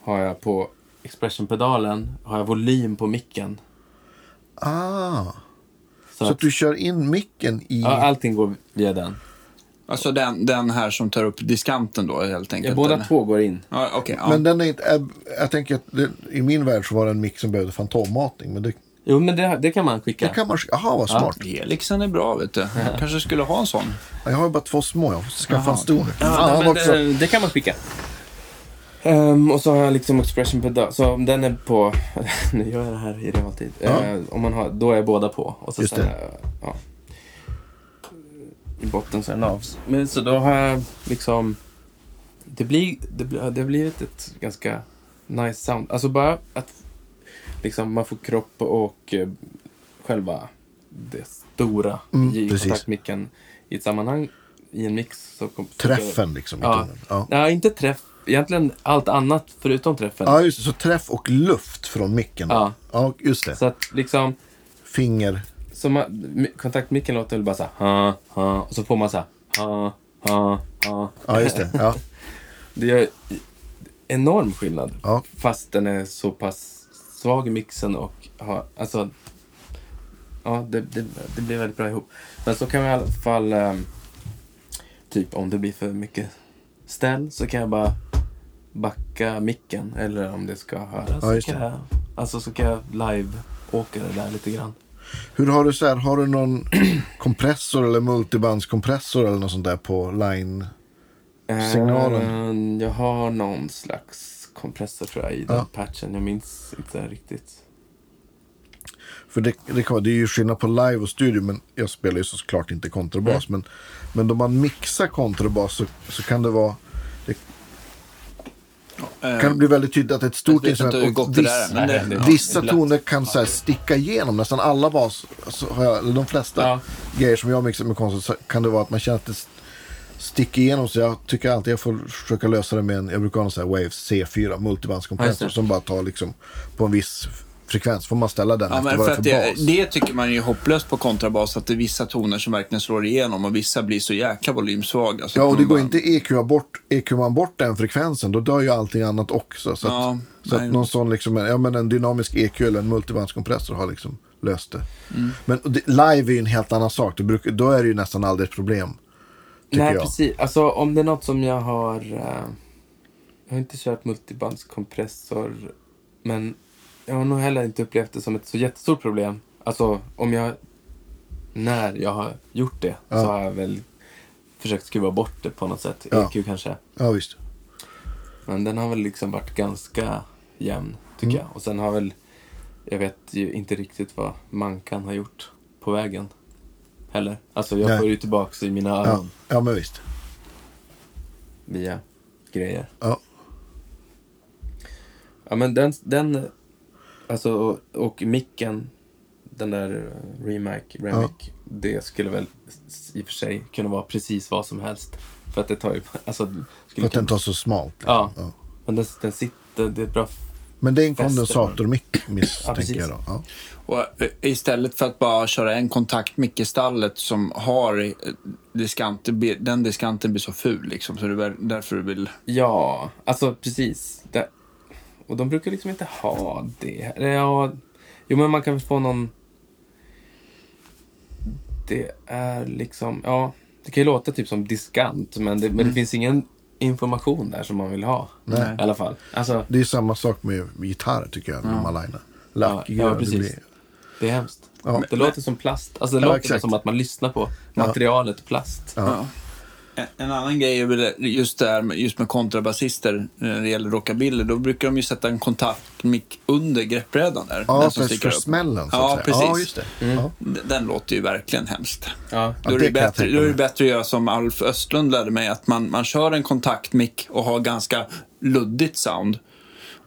har jag på expression-pedalen, har jag volym på micken. Ah, Så, så, att, du kör in micken i... ja, allting går via den. Alltså den, den här som tar upp diskanten då helt enkelt? Ja, båda eller? två går in. Ja, okej. ja. Men den är inte... Jag, jag tänker att det, i min värld så var det en mick som behövde fantommatning. Men det, Jo, men det, det kan man skicka. det kan man... Jaha, vad Ja. smart. Helixen är bra, vet du. Jag kanske skulle ha en sån. Jag har ju bara två små. Jag måste skaffa en stor. Ja, nej, men det, det kan man skicka. Ehm, och så har jag liksom expression pedal. Så om den är på... nu gör jag det här i realtid. Ja. Eh, om man har, då är båda på. Och så Just sen, det. eh, Ja, I botten så är den av. Men så då har jag liksom... Det blir, det, blir, det har blivit ett ganska nice sound. Alltså bara att liksom man får kropp och eh, själva det stora Mm, i precis. kontaktmicken i ett sammanhang i en mix. Så kom, Träffen liksom. i Ja. Ja. Ja, inte träff. Egentligen allt annat förutom träffen. ja, just det. Så träff och luft från micken. Ja. ja just det. Så att liksom, Finger. så man, mi- kontaktmicken låter väl bara så här, ha, ha, och så får man så här, ha, ha, ha. Ja, just det. Ja. Det gör enorm skillnad. Ja. Fast den är så pass svag i mixen och har, alltså, ja, det, det, det blir väldigt bra ihop. Men så kan vi i alla fall, ehm, typ om det blir för mycket ställ så kan jag bara backa micken eller om det ska höras. Ja, så, just kan jag, alltså, så kan jag live-åka det där lite grann. Hur har du så här, har du någon kompressor eller multibandskompressor eller något sånt där på line? Signalen? Eh, jag har någon slags kompressor tror jag i den Ja. patchen. Jag minns inte riktigt. För det, det, kan, vara- det är ju skillnad på live och studio, men jag spelar ju såklart inte kontrabas. Men, men då man mixar kontrabas så, så kan det vara kan det bli väldigt tydligt att ett stort instrument och viss, det- ja. vissa ibland. toner kan så här sticka igenom. Nästan alla bas, alltså, jag, eller de flesta Ja. grejer som jag mixar med konstigt så kan det vara att man känner att det, sticker igenom. Så jag tycker alltid jag får försöka lösa det med en, jag brukar ha en sån här Waves C4 Ja, just multibandskompressor som bara tar liksom på en viss frekvens. Får man ställa den Ja, efter men vad för det är att för det, bas. det tycker man är hopplöst på kontrabas, att det är vissa toner som verkligen slår igenom och vissa blir så jäkla volymsvaga. så Ja, att och det går bara- inte EQ bort, EQ man bort den frekvensen, då dör ju allting annat också. Så att, Ja, så att någon sån liksom, ja men en dynamisk EQ eller en multibandskompressor har liksom löst det. Mm. Men det, live är ju en helt annan sak, det brukar, då är det ju nästan aldrig ett problem. Nej, jag. precis. Alltså om det är något som jag har... eh, jag har inte kört multibandskompressor, men jag har nog heller inte upplevt det som ett så jättestort problem. Alltså om jag... När jag har gjort det Ja. så har jag väl försökt skruva bort det på något sätt. Ja. EQ kanske. Ja, visst. Men den har väl liksom varit ganska jämn, tycker Mm. jag. Och sen har väl... Jag vet ju inte riktigt vad Mankan har gjort på vägen. Heller. Alltså jag Nej. får ju tillbaka i mina Ja, öron ja men visst. via grejer. Ja. Ja, men den, den alltså, och, och micken, den där eh, Remac, Remic, det skulle väl i och för sig kunna vara precis vad som helst. För att det tar ju, alltså, För skulle att den tar så smalt. Ja. Ja. men den, den sitter, det är bra. Men det är en kondensatormick Ja, misstänker precis. jag då. Ja. Och eh, istället för att bara köra en kontaktmick i stallet som har eh, diskant, det blir- den diskanten blir så ful liksom. Så det är därför du vill... Ja, alltså precis. Det, och de brukar liksom inte ha det. Eller ja, jo men man kan väl få någon... Det är liksom, ja, det kan ju låta typ som diskant, men det, men det finns ingen information där som man vill ha. Nej. I alla fall. Alltså, Det är samma sak med gitarr tycker jag, när man linar. Lack, Ja, ja, det precis. blir- det är hemskt. Ja. Det låter som plast. Alltså det Ja, låter exakt. som att man lyssnar på materialet plast. Ja. En, annan grej är väl just det här med, just med kontrabasister när det gäller rockabilly. Då brukar de ju sätta en kontaktmick under greppbrädan där. Ja, den som för, sticker för smällen så Ja, att säga. precis. Ja, just det. Ja. Den, den låter ju verkligen hemskt. Ja. Då är, det det bättre, då är det bättre att göra som Alf Östlund lärde mig, att man, man kör en kontaktmick och har ganska luddigt sound.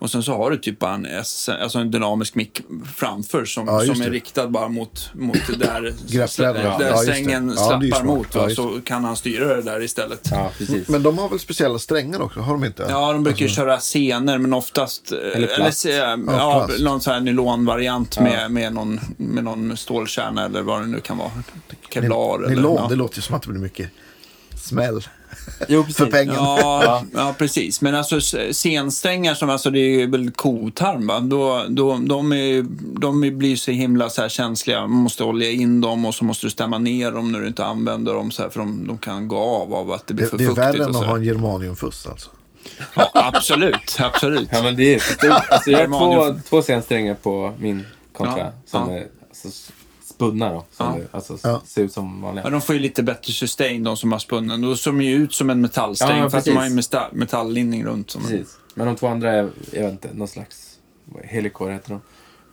Och sen så har du typ bara en, S, alltså en dynamisk mick framför som, Ja, som är det. riktad bara mot, mot där, där ja. Ja, strängen Ja, slappar mot. Ja, Va? så kan han styra det där istället. ja, precis. Men de har väl speciella strängar också? Har de inte? Ja, de brukar Alltså- köra scener, men oftast... eh, Eller plast. se- Ja, ja, plast. någon sån här nylonvariant med, med, någon, med någon stålkärna eller vad det nu kan vara. Kevlar eller... Nylon, ja. det låter ju som att det blir mycket smäll. Jo, precis. för pengen. Ja, ja, precis. Men alltså s- scensträngar som, alltså det är väl kotarm va? Då, då, de, är, de blir så himla så här känsliga. Man måste olja in dem och så måste du stämma ner dem när du inte använder dem så här, för de, de kan gå av av att det blir Det, för det är fuktigt. värre än att ha en germaniumfuss alltså. Ja, absolut, absolut. Ja, men det är. Alltså, jag har två, två scensträngar på min kontra Ja, som ja. är alltså, spunna då. Som Ja. alltså, Ja. ser ut som vanliga. Ja, de får ju lite bättre sustain, de som har spunnen. Då ser de ju ut som en metallsträng, Ja, för att de har ju metalllinning runt. Som Precis. Men de två andra är, jag vet inte, någon slags helikor heter de.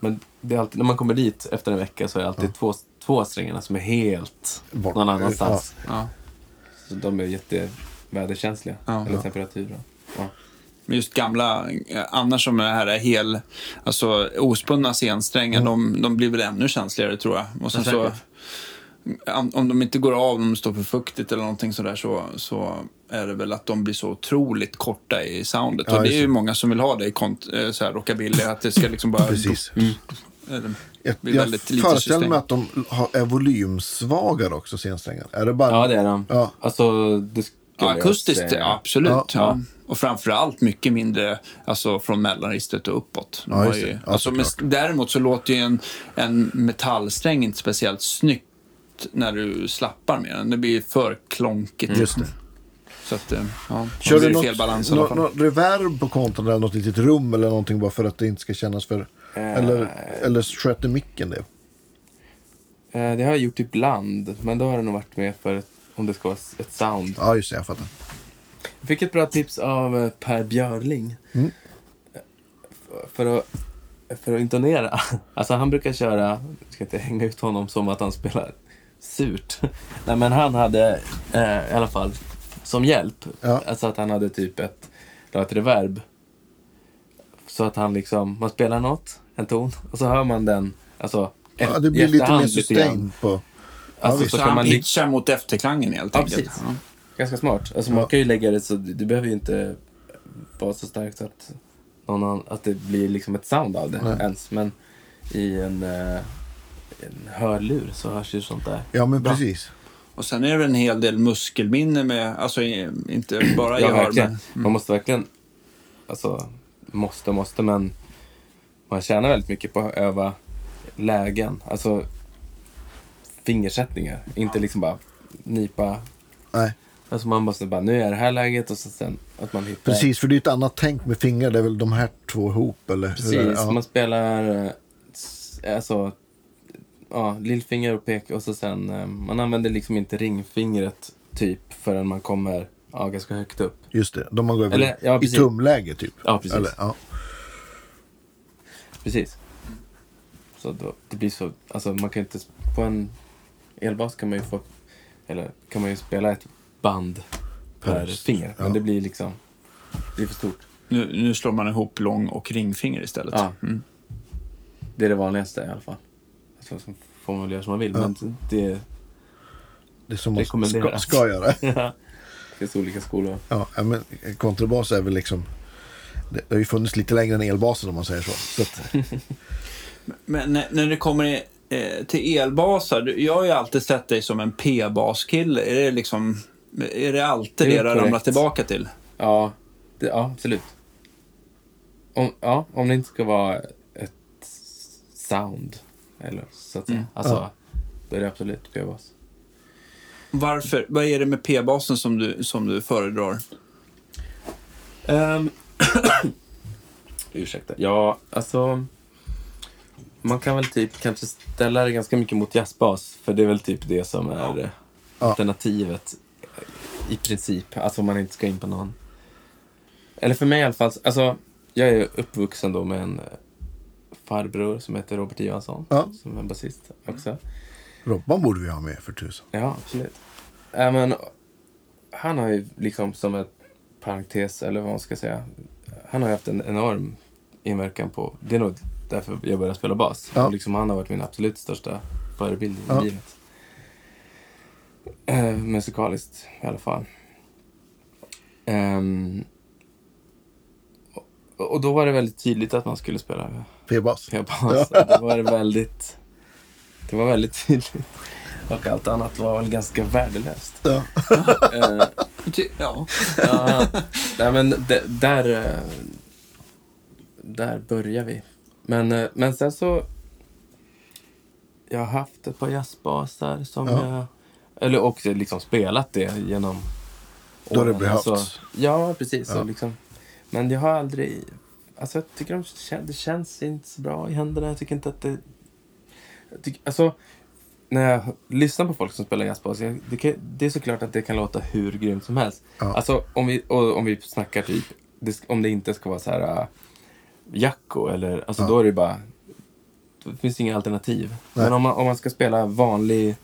Men det är alltid, när man kommer dit efter en vecka så är det alltid två, två strängarna som är helt Bort- någon annanstans. Ja. Så de är jätteväderkänsliga. Ja. eller Ja. Just gamla, eh, annars som det här är hel, alltså ospunna scensträngar, de, de blir väl ännu känsligare tror jag. Och sen så, säkert. om de inte går av, om de står för fuktigt eller någonting sådär, så, så är det väl att de blir så otroligt korta i soundet. Ja, och det är ju många som vill ha det i kont- eh, så här rockabilly, att det ska liksom bara... Precis. Eller, Jag, jag föreställer mig att de har, är volymsvagare också, scensträngar. Är det bara... ja, det är de. Ja. Alltså, det Ja, akustiskt, ja, absolut. Ja. Ja. Och framförallt mycket mindre alltså, från mellanregistret och uppåt. De Ja, ju. Ja, alltså, men, däremot så låter ju en, en metallsträng inte speciellt snyggt när du slappar med den. Det blir för klonkigt. Just det. Så att, eh, ja, Kör det du något, fel balans i alla nå, fall. nå, reverb på konton eller något litet rum eller någonting bara för att det inte ska kännas för... Eller, eller sköter micken det? Eh, Det har jag gjort ibland, men då har det nog varit med för om det ska vara ett sound. Ja, just det. Jag fattar. Jag fick ett bra tips av eh, Per Björling. Mm. För att, för att intonera. Alltså han brukar köra, jag ska inte hänga ut honom som att han spelar surt. Nej men han hade eh, i alla fall som hjälp. Ja. Alltså att han hade typ ett, ett reverb. Så att han liksom, man spelar något, en ton, och så hör man den, alltså Ja, det blir lite mer sustain på... Alltså, visst. så Så kan han man pitchar mot efterklangen helt Ja, enkelt. precis. Ja. Ganska smart. Alltså man kan ju lägga det så du, du behöver ju inte vara så starkt så att, någon annan, att det blir liksom ett sound av det Nej. ens. Men i en, eh, en hörlur så hörs ju sånt där. Ja, men Bra. precis. Och sen är det väl en hel del muskelminne med, alltså i- inte bara i Ja, hör, verkligen. men... Man måste verkligen, alltså måste, måste, men man tjänar väldigt mycket på att öva lägen. Alltså fingersättningar. Inte liksom bara nipa. Nej, Alltså man måste bara, nu är det här läget och så sen att man hittar. precis. För det är ett annat tänk med fingrar. Det är väl de här två ihop, eller? Precis? Ja. man spelar eh, alltså, ja, lillfinger och pek och så sen, eh, man använder liksom inte ringfingret typ förrän man kommer ja, ganska högt upp. Just det. De man går över Eller, ja, i tumläge, typ. Ja, precis. Eller, ja. Precis. Så då, det blir så, alltså man kan inte, på en elbas kan man ju få, eller kan man ju spela ett band per Per- finger. Men ja. det blir liksom, det blir för stort. Nu, nu slår man ihop lång och ringfinger istället. Ja. Mm. Det är det vanligaste i alla fall. Alltså, så får man väl göra som man vill, Ja. men det Det är som man ska, ska göra. det finns olika skolor. Ja, men kontrabas är väl liksom... Det, det har ju funnits lite längre än elbasen om man säger så. så att, Men när, när det kommer i- eh, till elbasar, jag har ju alltid sett dig som en P-baskille. Är det liksom... Är det alltid Det du korrekt. tillbaka till? Ja, det, ja absolut. Om, ja, om det inte ska vara ett sound, eller så att säga. Mm. Alltså, Ja. då är det absolut P-bas. Varför? Vad är det med P-basen som du, som du föredrar? Um, ursäkta. Ja, alltså... Man kan väl typ kanske ställa det ganska mycket mot jazzbas. För det är väl typ det som är Ja. alternativet. I princip. Alltså om man inte ska in på någon. Eller för mig i alla fall. Alltså, jag är uppvuxen då med en eh, farbror som heter Robert Johansson. Ja. Som är basist också. Robban borde vi ha med för tusan. Ja, absolut. Äh, men, han har ju liksom som ett parentes, eller vad man ska säga. Han har ju haft en enorm inverkan på... Det är nog därför jag började spela bas. Ja. Och liksom, han har varit min absolut största förebild i Ja. livet. Eh, musikaliskt i alla fall. Ehm, och, och då var det väldigt tydligt att man skulle spela P-bas. P-bas. Det var det väldigt... Det var väldigt tydligt. Och allt annat var väl ganska värdelöst. Ja. Ty- Ja. ja, nej, men d- där... eh, Där börjar vi. Men, eh, men sen så... Jag har haft ett par jazzbasar som Ja. jag... Eller också liksom spelat det genom Då har det åren. behövts. Alltså, ja, precis. Ja. Så liksom, men jag har aldrig... Alltså jag tycker de, det känns inte så bra i händerna. Jag tycker inte att det... Jag tycker, alltså, när jag lyssnar på folk som spelar jazzbas, det, kan, det är såklart att det kan låta hur grymt som helst. Ja. Alltså om vi, och, om vi snackar typ, det, om det inte ska vara så här uh, Jacko eller, alltså Ja. då är det bara, då finns det inga alternativ. Nej. Men om man, om man ska spela vanlig,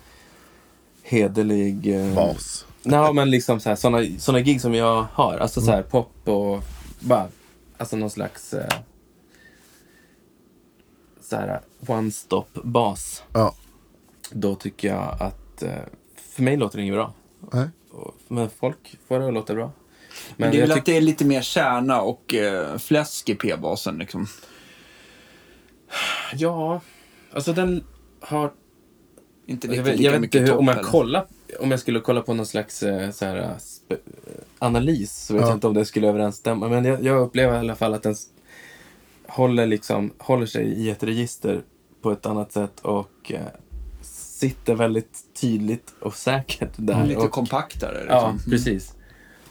hederlig... eh, Bas. Nej, men liksom så här, såna, såna gig som jag har. Alltså så här pop och bara, alltså någon slags eh, så här one-stop bas. Ja. Då tycker jag att, eh, för mig låter det inget bra. Nej. Men folk får det att låta bra. Men Men det är jag väl att det är lite mer kärna och eh, fläsk i P-basen. Liksom. ja, alltså den har Inte Jag riktigt vet, lika jag vet mycket inte hur, om jag kollar, om jag skulle kolla på någon slags eh, så här, eh, eh, analys så vet Ja. jag inte om det skulle överensstämma. Men jag, jag upplever i alla fall att den håller, liksom, håller sig i ett register på ett annat sätt och eh, sitter väldigt tydligt och säkert där. Lite och, kompaktare. Liksom. ja, precis.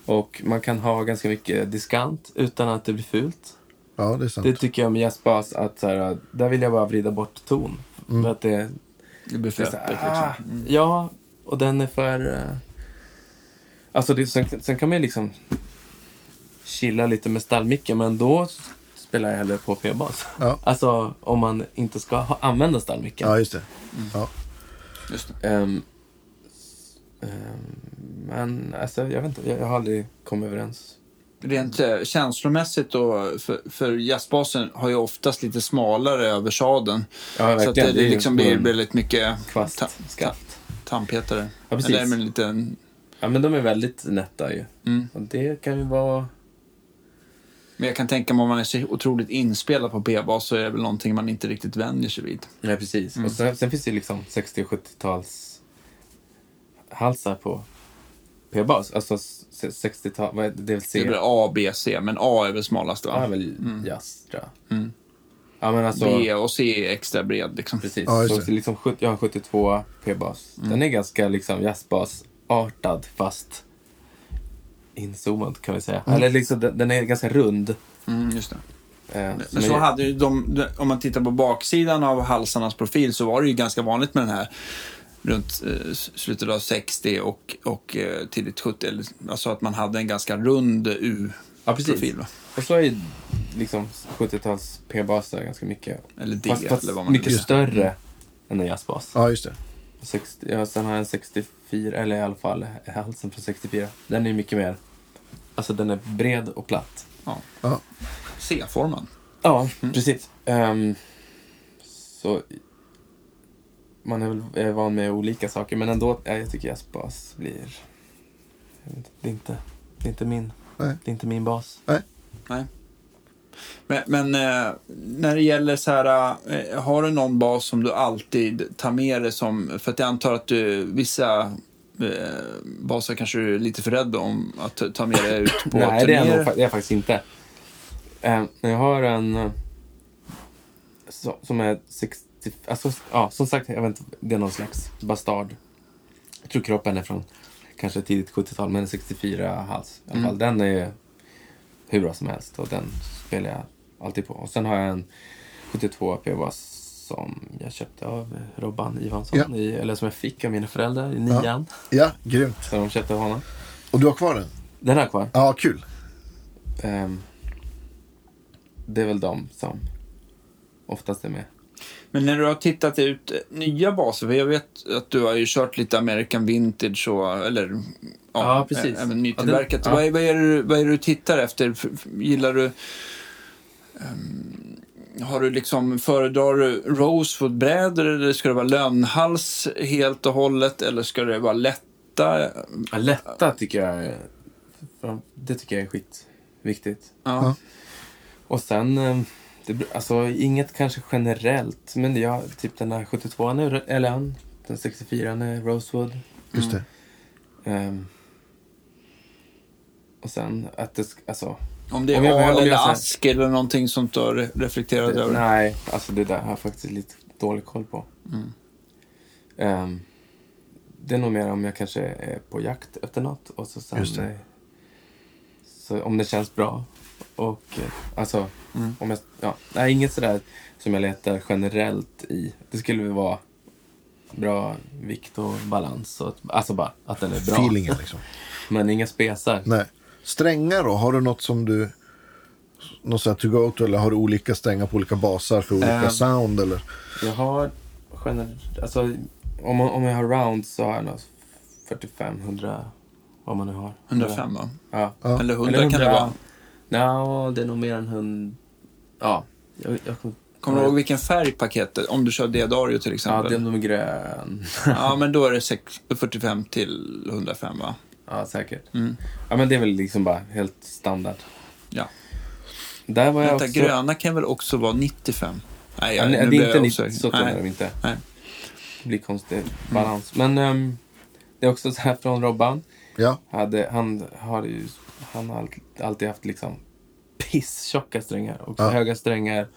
Och man kan ha ganska mycket diskant utan att det blir fult. Ja, det är sant. Det tycker jag med jazzbas, att så här, där vill jag bara vrida bort ton. För att det, Det blir för det öppet. här, Liksom. ah, Ja, och den är för... eh, Alltså, det, sen, sen kan man ju liksom chilla lite med stallmicken, men då spelar jag hellre på P-bas. Ja. Alltså, om man inte ska ha, använda stallmicken. Ja, just det. Ja. Just det. S- ehm, men alltså, jag vet inte, jag, jag har aldrig kommit överens. Rent eh, känslomässigt då, för, för jazzbasen har ju oftast lite smalare över sadeln. Ja, Så att det, det liksom blir väldigt mycket kvast, ta- skaft. tandpetare. Ja, precis. Eller en liten Ja, men de är väldigt nätta ju. Mm. Och det kan ju vara... Men jag kan tänka mig om man är så otroligt inspelad på p-bas så är det väl någonting man inte riktigt vänjer sig vid. Nej, precis. Mm. Och sen, sen finns det ju liksom 60 och 70-tals halsar på p-bas. Alltså s- 60-tal, vad är det? Det är väl Det är C? väl A, B, C, men A är väl smalast Ja, va? väl jazz, tror jag. Mm. Ja, men alltså... B och C är extra bred liksom. Precis. Ja, så det. liksom, 70 jag har en 72 p-bas. Mm. Den är ganska liksom jazzbas-artad fast inzoomad kan vi säga. Eller liksom, den, är ganska rund. Mm, just det. Eh, Men så är- hade de, om man tittar på baksidan av halsarnas profil så var det ju ganska vanligt med den här runt eh, slutet av 60 och, och eh, tidigt 70. Eller, alltså att man hade en ganska rund Ja. U-profil. va? Och så är ju liksom 70-tals p-baser ganska mycket, Eller D, fast, fast eller vad man mycket vill. större än en jazzbas. Ja, just det. 60, ja, sen har jag en 64, eller i alla fall halsen från 64. Den är mycket mer, alltså den är bred och platt. Ja. Ja. C-formad. Ja, precis. Ehm, så man är väl är van med olika saker, men ändå, ja, jag tycker jazzbas blir... jag vet inte, Det är inte, det är inte min, Nej. det är inte min bas. Nej. Men, men eh, när det gäller så här, eh, har du någon bas som du alltid tar med dig som, för att jag antar att du, vissa eh, baser kanske du är lite för rädd om att ta- med dig ut på Nej, det är, jag nog, det är jag faktiskt inte. Jag har en så, som är 60... Alltså, ja, som sagt, jag vet inte, det är någon slags bastard. Jag tror kroppen är från kanske tidigt 70-tal, men 64-hals i alla Mm. fall. Den är hur bra som helst och den spelar jag alltid på. Och sen har jag en 72 p-bas som jag köpte av Robban Ivansson, Ja. i, eller som jag fick av mina föräldrar i Ja. nian. Ja, grymt. Så de köpte av honom. Och du har kvar den? Den har jag kvar. Ja, kul. Ehm, det är väl de som oftast är med. Men när du har tittat ut eh, nya baser, för jag vet att du har ju kört lite American Vintage och, eller ja, Ja, precis. även nytillverkat. Ja, den- ja. Vad, är, vad, är det, vad är du tittar efter? Gillar du... ehm, har du liksom, föredrar du Rosewood-brädor eller ska det vara lönnhals helt och hållet eller ska det vara lätta? Ja, lätta tycker jag det tycker jag är skitviktigt. Ja. Ja. Och sen, ehm, det, alltså inget kanske generellt, men jag, typ den här 72 är LN, den 64 är Rosewood. Just det. Ehm, och sen att det, alltså, Om det är Om jag- al eller ask eller någonting som du har re- reflekterat det, över? nej, alltså det där har jag faktiskt lite dålig koll på. Mm. Ehm, det är nog mer om jag kanske är på jakt efter något och så sen... Just det. Så om det känns bra. Och eh, alltså, Mm. om jag... Ja, nej, inget sådär som jag letar generellt i. Det skulle väl vara bra vikt och balans. Och, alltså bara att den är bra. Feelingen liksom. Men inga spesar. Nej. Strängar då? Har du något som du... Något sånt to go to eller har du olika strängar på olika basar för olika Ehm. sound eller? Jag har generellt... Alltså, om, om jag har round så har jag något 45, 100, vad man nu har. 105 va? Ja. Ja. Eller 100 kan det vara. Ja, det är nog mer än 100. Ja, jag, jag kommer... Kommer du ihåg vilken färg paketet? Om du kör D-Dario till Ja, exempel. det är nog grön. Ja, men då är det sex- 45 till 105 va? ja, säkert. Mm. Ja, men det är väl liksom bara helt standard. Ja. Där var jag Vänta, också... gröna kan väl också vara 95? Nej, Ja, jag, nej, nu det blir är inte jag 90, osäker. så är Nej. de inte. Nej. Det blir konstig balans. Men ehm, det är också så här från Robban. Ja. Hade, han har ju han har alltid, haft liksom pisstjocka strängar och så Ja. höga strängar.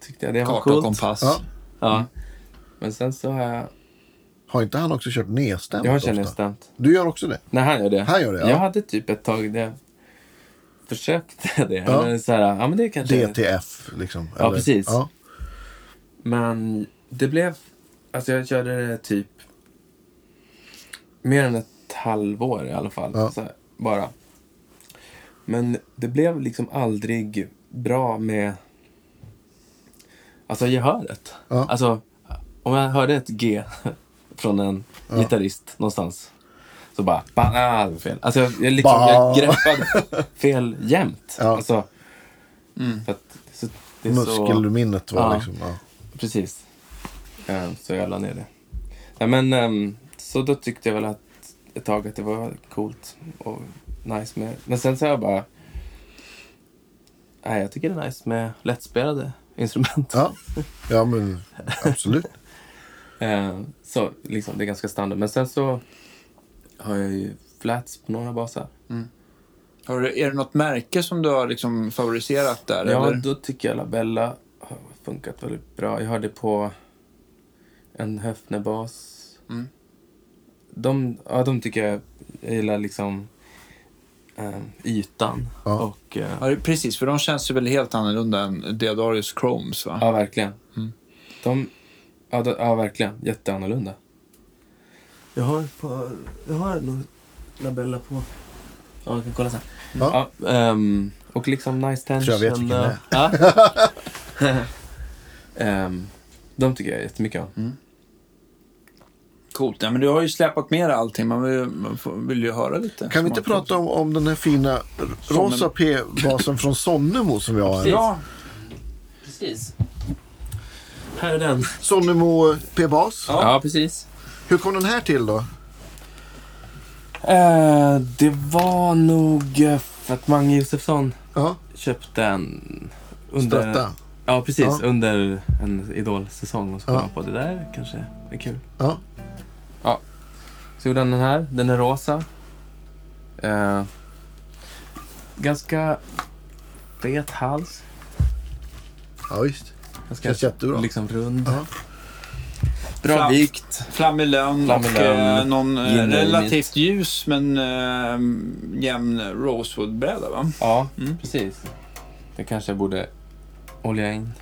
Tyckte jag det var och coolt. kompass. Ja. Ja. Men sen så har jag... Har inte han också kört nedstämt Jag har ofta? känner stämt. Du gör också det? Nej, han gör det. Han gör det, ja. Jag hade typ ett tag jag försökte det. Ja. Men så här, ja men det kanske... DTF liksom? Ja, precis. Ja. Men det blev... Alltså jag körde det typ mer än ett halvår i alla fall. Ja. Så här, bara. Men det blev liksom aldrig bra med alltså gehöret. Ja. Alltså om jag hörde ett G från en gitarrist någonstans. Så bara, ba, ah, fel. Alltså jag, jag, liksom, jag greppade fel jämt. Ja. Alltså, Mm. för att så, det Muskelminnet var Ja. liksom... Ja. Precis. Eh, Så jag la ner det. Ja, men, ehm, så då tyckte jag väl att ett tag att det var coolt och nice med... Men sen så har jag bara... Nej, jag tycker det är nice med lättspelade instrument. Ja, ja men absolut. Eh, så liksom, det är ganska standard. Men sen så har jag ju flats på några basar. Har du, är det något märke som du har liksom favoriserat där? Ja, eller? då tycker jag Labella har funkat väldigt bra. Jag hörde på en Höfner-bas. Mm. De, ja, de tycker jag, jag gillar liksom ytan. Ja. Och, eh, Ja, precis, för de känns ju väl helt annorlunda än Deodarius Chromes va? ja, verkligen. Mm. De, ja, de, ja, verkligen. Jätteannorlunda. Jag har, på, jag har nog Labella på... Ja, jag kan kolla sen. Ja. Ja, ehm, och liksom Nice Tension. Jag vet vilken det är. Ja. Ehm, de tycker jag jättemycket om. Mm. Coolt. Ja, men du har ju släpat med dig allting. Man vill, man får, vill ju höra lite. Kan vi inte prata om, om den här fina rosa P-basen från Sonnemo som vi har här? Precis. Ja, Precis. Här är den. Sonnemo P-bas. Ja, precis. Hur kom den här till då? Eh, det var nog för att Mange Josefsson Ja, köpte en under... stötta. Ja, precis. Ja. Under en idolsäsong. Och så kom Ja. han på det där kanske är kul. Ja. Så gjorde han den här. Den är rosa. Eh, ganska fet hals. ja, visst. Ganska Känns jättebra. liksom rund. Ja. Bra Flam- vikt. flammig lön Flammig och eh, någon eh, relativt ljus men eh, jämn rosewood-bräda va? Ja, Mm. precis. Det kanske jag borde olja in.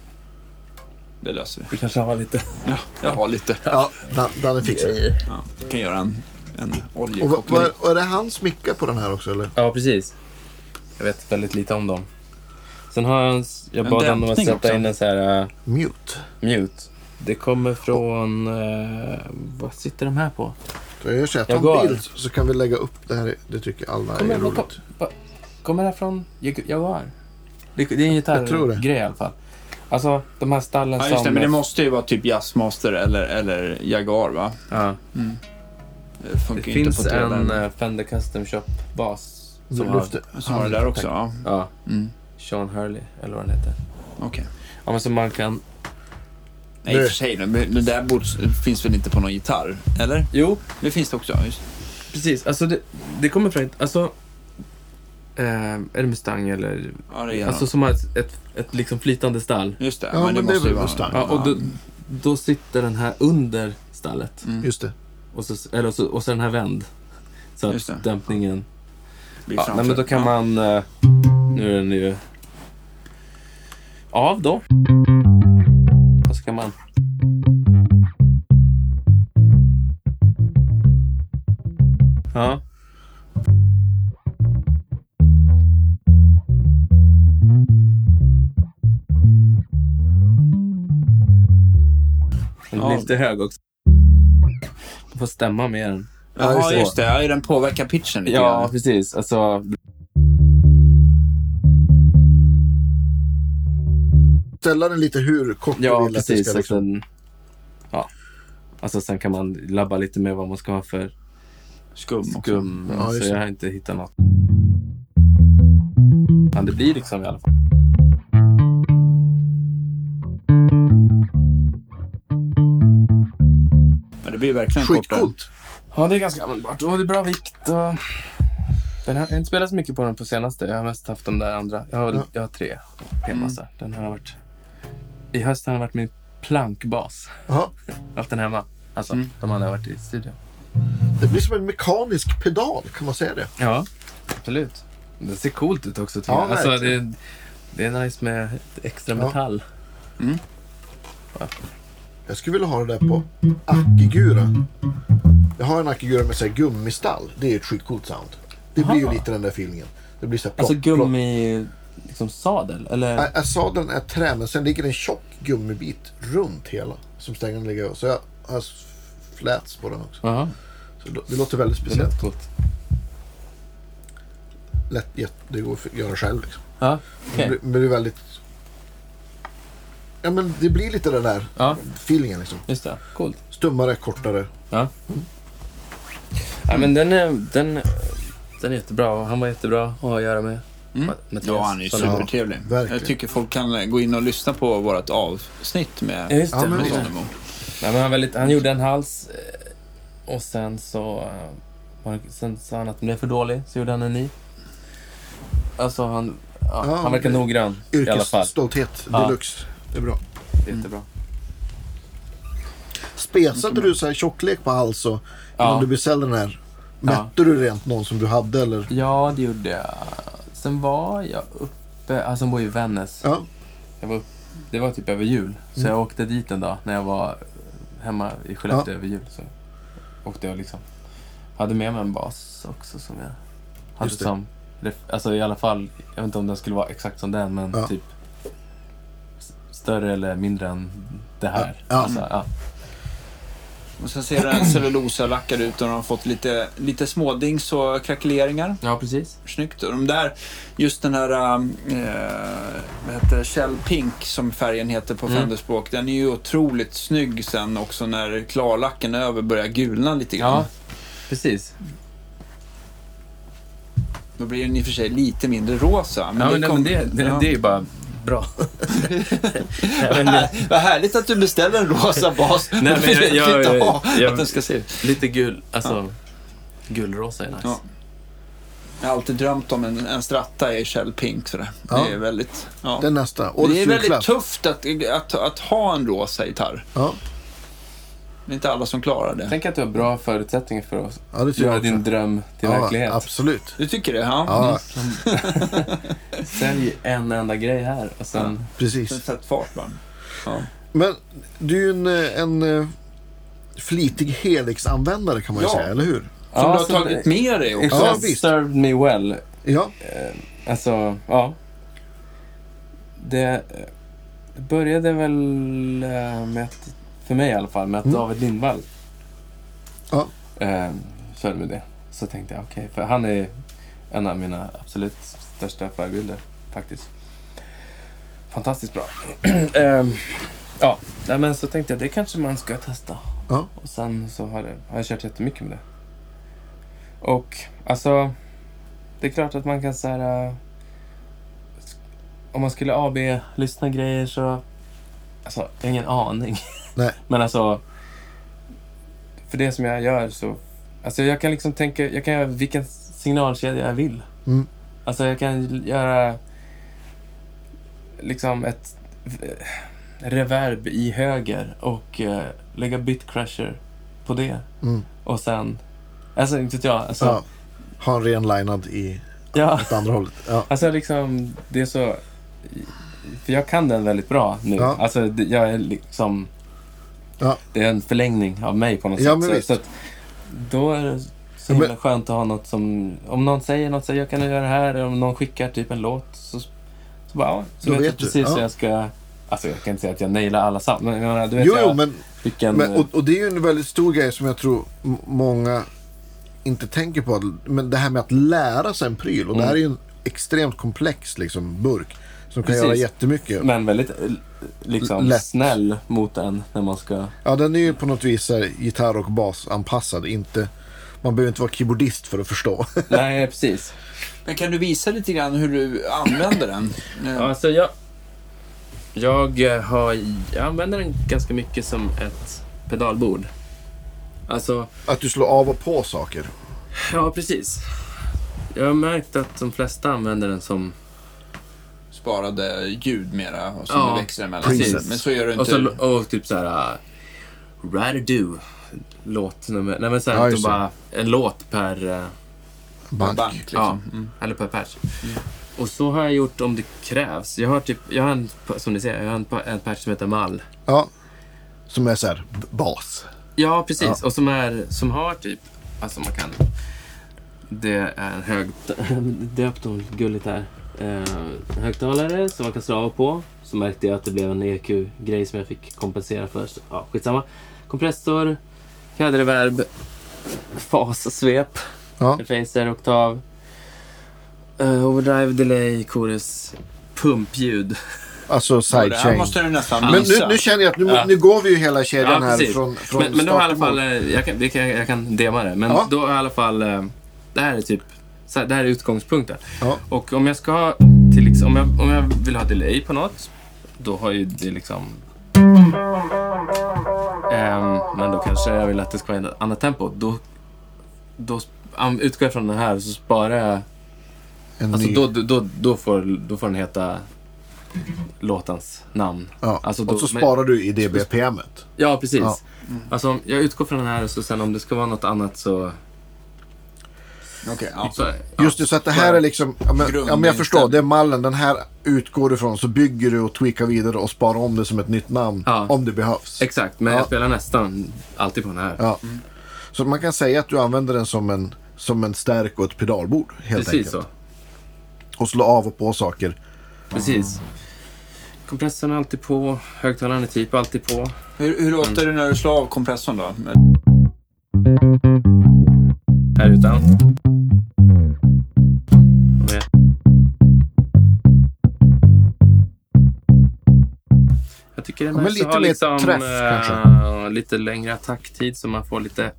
Det löser vi. Vi kanske har lite... Ja, jag har lite. Ja, Dan- Danne fixar det. Ja, vi kan göra en, en Och vad, oljekoppling. vad, och är det hans mickar på den här också eller? Ja, precis. Jag vet väldigt lite om dem. Sen har jag, en, jag bad honom att sätta också. in en så här uh, Mute. mute. Det kommer från... eh, vad sitter de här på? Så jag gör ta en bild så kan vi lägga upp det här. Det tycker alla är Kommer, vad, roligt. kommer det här från Jag- Jaguar? Det, det är en gitarrgrej i alla fall. Alltså, de här stallen Ja, just det, som... men det måste ju vara typ Jazzmaster eller, eller Jaguar va? ja. Det Det inte finns på en eh, Fender Custom Shop-bas. Som Som har. Som var det där också? Ja, ja, mm. Sean Hurley, eller vad den heter. okej. Ja, men så man kan... Nej, i och för sig. Men det där borde, finns väl inte på någon gitarr? Eller? Jo, Det finns det också. Just. precis. Alltså, det, det kommer från... Alltså... Eh, är det Mustang eller... Ja, det är Alltså som har ett, ett, ett liksom flytande stall. Just det. Ja, men det är måste ju vara- Mustang. Ja, och då, då sitter den här under stallet. Mm. Just det. Och så, eller så, och så den här vänd. Så Just det. att dämpningen... blir Ja, nej, men då kan Ja. man... eh, nu är den ju... Av då. Och så kan man... Ja. Lite hög också. Man får stämma med den. Ja, just just det. Ja, den påverkar pitchen lite Ja, grann. precis. Alltså, Ställa den lite hur kort du ja, vill att det precis. ska liksom... Den, ja. Alltså sen kan man labba lite med vad man ska ha för Skum skum. Ja, så jag har inte hittat något. Men det blir liksom i alla fall. Det blir verkligen kortare. Skitcoolt. Ja, det är ganska användbart. Och det är bra vikt. Och... Den har, jag har inte spelat så mycket på den på senaste. Jag har mest haft de där andra. Jag har, Ja. jag har tre p-bassar. Den har varit... I höst har den varit min plankbas. Ja. Jag har haft den hemma. Alltså, Mm. de andra har varit i studion. Det blir som en mekanisk pedal, kan man säga det? Ja, absolut. Det ser coolt ut också Ja. Alltså, det, det är nice med extra Ja. metall. Jag skulle vilja ha det där på Akigura. Jag har en Akigura med så här gummistall. Det är ett skitcoolt sound. Det blir ju Aha. lite den där feelingen. Det blir så här Alltså plock, plock. gummi... Liksom sadel? Eller? Ä- Sadeln är trä, men sen ligger det en tjock gummibit runt hela. Som stängen ligger över. Så jag har s- flats på den också. Så det- det låter väldigt det speciellt. coolt. Lätt, det går att göra själv liksom. Ja, Men det- Men det är väldigt... Ja men det blir lite den där Ja, feelingen liksom. just det. Coolt. Stummare, kortare. Ja. Ja, men den är, den, den är jättebra och han var jättebra att ha att göra med. Mm. Ja, han är ju supertrevlig. verkligen. Jag tycker folk kan gå in och lyssna på vårt avsnitt med, Ja, just det. Ja, men med det- Sonnebo. Nej, men han, var lite, han gjorde en hals eh, och sen så eh, var sen sa han att den blev för dålig, så gjorde han en ny. Alltså han, ja, Ja, han verkar det- noggrann i alla fall. Yrkesstolthet Ja. deluxe. Det är bra. Jättebra. Spesade du så här tjocklek på hals och innan Ja. du beställde den här? Mätte du rent någon som du hade eller? ja, det gjorde jag. Sen var jag uppe, alltså han bor i Vännäs. Ja. Jag var det var typ över jul, så Mm. jag åkte dit en dag när jag var hemma i Skellefteå över jul. Så åkte jag liksom. Hade med mig en bas också som jag hade som, alltså i alla fall, jag vet inte om den skulle vara exakt som den, men Ja. typ större eller mindre än det här. Ja. Alltså, ja. Och sen ser den cellulosalackad ut och de har fått lite, lite smådings och krackeleringar. ja, precis. Snyggt. Och de där, just den här, äh, vad heter Shell Pink som färgen heter på Mm. Fenderspråk. Den är ju otroligt snygg sen också när klarlacken över börjar gulna lite grann. Ja, precis. Då blir den i och för sig lite mindre rosa. Men ja, men, det, kom- men det, det, ja. det är ju bara bra. Nej, men det, Vad härligt att du beställer en rosa bas. Nej, men jag- jag, jag- ha jag- att den ska se ut. lite gul, alltså gulrosa är nice. Ja. Jag har alltid drömt om en, en stratta i Shell Pink. Sådär. Ja. Det är väldigt... Ja. Den nästa. det är Årets väldigt julklapp. tufft att, att, att ha en rosa gitarr. Ja. Det är inte alla som klarar det. Tänk att du har bra förutsättningar för att ja, göra din dröm till ja, verklighet. Absolut. Du tycker det? Ja. Ja, Sälj en enda grej här och sen... Precis. Sätt fart bara. Ja. Men du är ju en, eh, en eh, flitig Helix-användare kan man ju Ja. säga, eller hur? Som Ja, du har så tagit med dig också. It Ja, visst. served me well. Ja, Eh, alltså, ja. Det började väl med att, för mig i alla fall, med att Mm. David Lindvall Ja. eh, körde med det. Så tänkte jag, okej, för han är en av mina absolut största förebilder faktiskt. Fantastiskt bra. Ehm, ja, men så tänkte jag, det kanske man ska testa. Ja. Och sen så har, det, har jag kört jättemycket med det. Och alltså, det är klart att man kan här... äh, Om man skulle AB-lyssna grejer så... Alltså, jag har ingen aning. Nej. Men alltså... För det som jag gör så... Alltså jag kan liksom tänka... Jag kan göra vilken signalkedja jag vill. Mm. Alltså jag kan göra... Liksom ett... eh, Reverb i höger och eh, lägga bitcrusher på det. Mm. Och sen... Alltså inte vet jag. Alltså, ja. Ha en renlinad i ja. åt andra hållet. Ja. Alltså liksom, det är så... För jag kan den väldigt bra nu. Ja. Alltså, jag är liksom... Ja. Det är en förlängning av mig på något Ja, sätt. Så, så då är det så Ja, men- himla skönt att ha något som... Om någon säger något, säger jag kan göra det här. Eller om någon skickar typ en låt. Så, så bara, ja. Så vet jag vet du, precis ja. hur jag ska... Alltså jag kan inte säga att jag nailar alla sound. Men jag du vet Jo, jag jo, men, vilken... men och, och det är ju en väldigt stor grej som jag tror många inte tänker på. Men det här med att lära sig en pryl. Och det Mm. här är ju en extremt komplex liksom, burk. Som kan Precis. göra jättemycket. men väldigt eh, liksom Lätt. snäll mot en när man ska... Ja, den är ju på något vis så här, gitarr och basanpassad. Inte, man behöver inte vara keyboardist för att förstå. Nej, precis. Men kan du visa lite grann hur du använder den? Ja, alltså jag, jag, eh, har, jag använder den ganska mycket som ett pedalbord. Alltså, att du slår av och på saker. ja precis. Jag har märkt att de flesta använder den som... Sparade ljud mera och som Ja, du växlar emellan. precis. Men så gör du inte. Och, så, och typ så här... Uh, Rather do. Låtnummer. Nej men så här, Ja, bara, en låt per... eh, Bank. bank liksom. Mm. Eller per patch. Och så har jag gjort om det krävs. Jag har typ, jag har en, som ni ser, jag har en, en patch som heter Mall. Ja. Som är så här bas. Ja, precis. Ja. Och som, är, som har typ... Alltså man kan... Det är en hög... Döpt och gulligt här. Eh, högtalare som man kan slå av på. Så märkte jag att det blev en EQ-grej som jag fick kompensera för. Så, ja, skitsamma. Kompressor, fjäderreverb, fas, svep, Ja. phaser, oktav, eh, overdrive, delay, chorus, pumpljud. Alltså Och det här sidechain. måste du nästan Men nu, nu känner jag att nu, Ja. nu går vi ju hela kedjan Ja, här från, från men, men då har i alla fall, eh, jag kan, jag kan dema det, men Ja. då har i alla fall, eh, det här är typ, så här, det här är utgångspunkten. Ja. Och om jag ska ha, till, ex- om, jag, om jag vill ha delay på något, då har ju det liksom... Ehm, men då kanske jag vill att det ska vara ett annat tempo. Då, då utgår jag från den här så sparar jag... En Alltså ny. då, då, då, får, då får den heta låtens namn. ja. alltså då- och så men- sparar du i DBPMet. Ja, precis. Ja. Alltså, jag utgår från den här och så sen om det ska vara något annat så... Okej, ja. så Just det, så att det här är liksom... Ja, men, ja, men jag förstår, det är mallen. Den här utgår ifrån, så bygger du och tweakar vidare och sparar om det som ett nytt namn. Ja. Om det behövs. Exakt, men Ja. jag spelar nästan alltid på den här. Ja. Så man kan säga att du använder den som en, som en stärk och ett pedalbord. Helt Precis enkelt. så. Och slå av och på saker. Precis. Kompressorn är alltid på, högtalaren är typ alltid på. Hur, hur låter Mm. det när du slår av kompressorn då? Här utan. Med. Jag tycker det är nice lite att ha liksom, träff, kanske. lite längre attacktid så man får lite...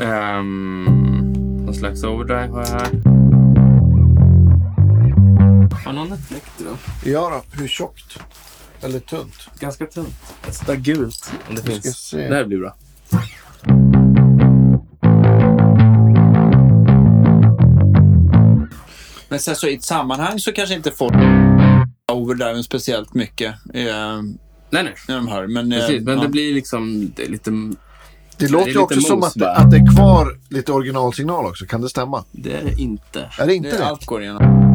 Um, någon slags overdrive har jag här. Har någon ett? Ja då, hur tjockt? Eller tunt? Ganska tunt. Ett sådär gult. Om det finns. se. Det här blir bra. Men sen så i ett sammanhang så kanske inte folk overdriven speciellt mycket eh, Nej, nej. när de hör. Men, eh, Precis, men ja. det blir liksom det är lite... Det är låter ju också som att det, att det är kvar lite originalsignal också. Kan det stämma? Det är det inte. Är det inte det, det? allt går igenom.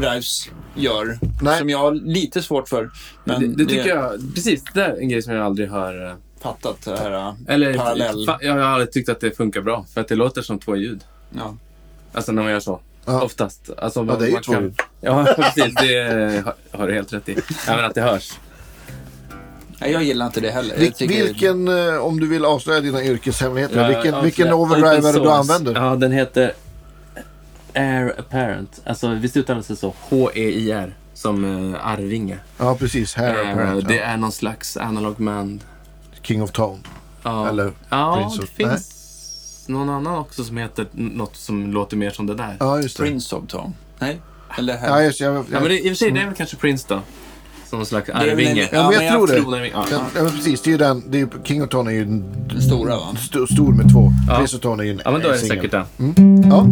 Drives gör, Nej. som jag har lite svårt för. Men det, det tycker jag... Precis, det är en grej som jag aldrig har... eh, fattat det här. eh, Eller, Parallell. fa- jag har aldrig tyckt att det funkar bra. För att det låter som två ljud. Ja. Alltså när man gör så. Ja. Oftast. Alltså, Ja, det är ju två kan- ljud. Ja, precis. Det har, du helt rätt i. Men att det hörs. Nej, jag gillar inte det heller. Vil, vilken, eh, om du vill avslöja dina yrkeshemligheter, Ja, vilken, vilken ja, overdrive open är det du använder? Ja, den heter Air Apparent. Alltså visst uttalas det så? H-E-I-R. Som uh, Arvinge. Ja, precis. Här Eh, apparent, det ja. är någon slags analog man. King of Tone. Ja, Eller ja Prince det of- finns någon annan också som heter något som låter mer som det där. Ja, Ja, just det. Prince of Tom. Nej? Eller här? Ja, just, jag, jag, men det, i och för sig, det är väl kanske Prince då. Som någon slags Arvinge. Ja, men jag tror det. tror det. Ja. Ja, ja, men precis. Det är ju den. Det är, King of Tone är ju en Den stora va? st stor med två. Ja. Prince of Tone är ju en ja, men då är det säkert den. Ja.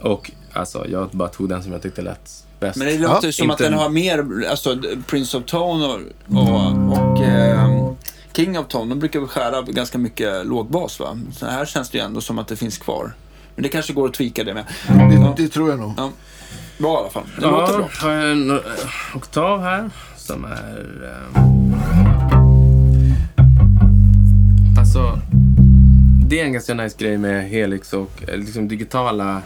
Och alltså, jag bara tog den som jag tyckte lät bäst. Men det låter Ja, som att inte- den har mer, alltså Prince of Tone och, och, och eh, King of Tone, de brukar väl skära ganska mycket lågbas va? Så här känns det ju ändå som att det finns kvar. Men det kanske går att tweaka det med. Det, det tror jag nog. Ja. Bra i alla fall. Det låter Ja, bra. har jag en eh, oktav här som är... Eh, alltså, det är en ganska nice grej med Helix och eh, liksom digitala...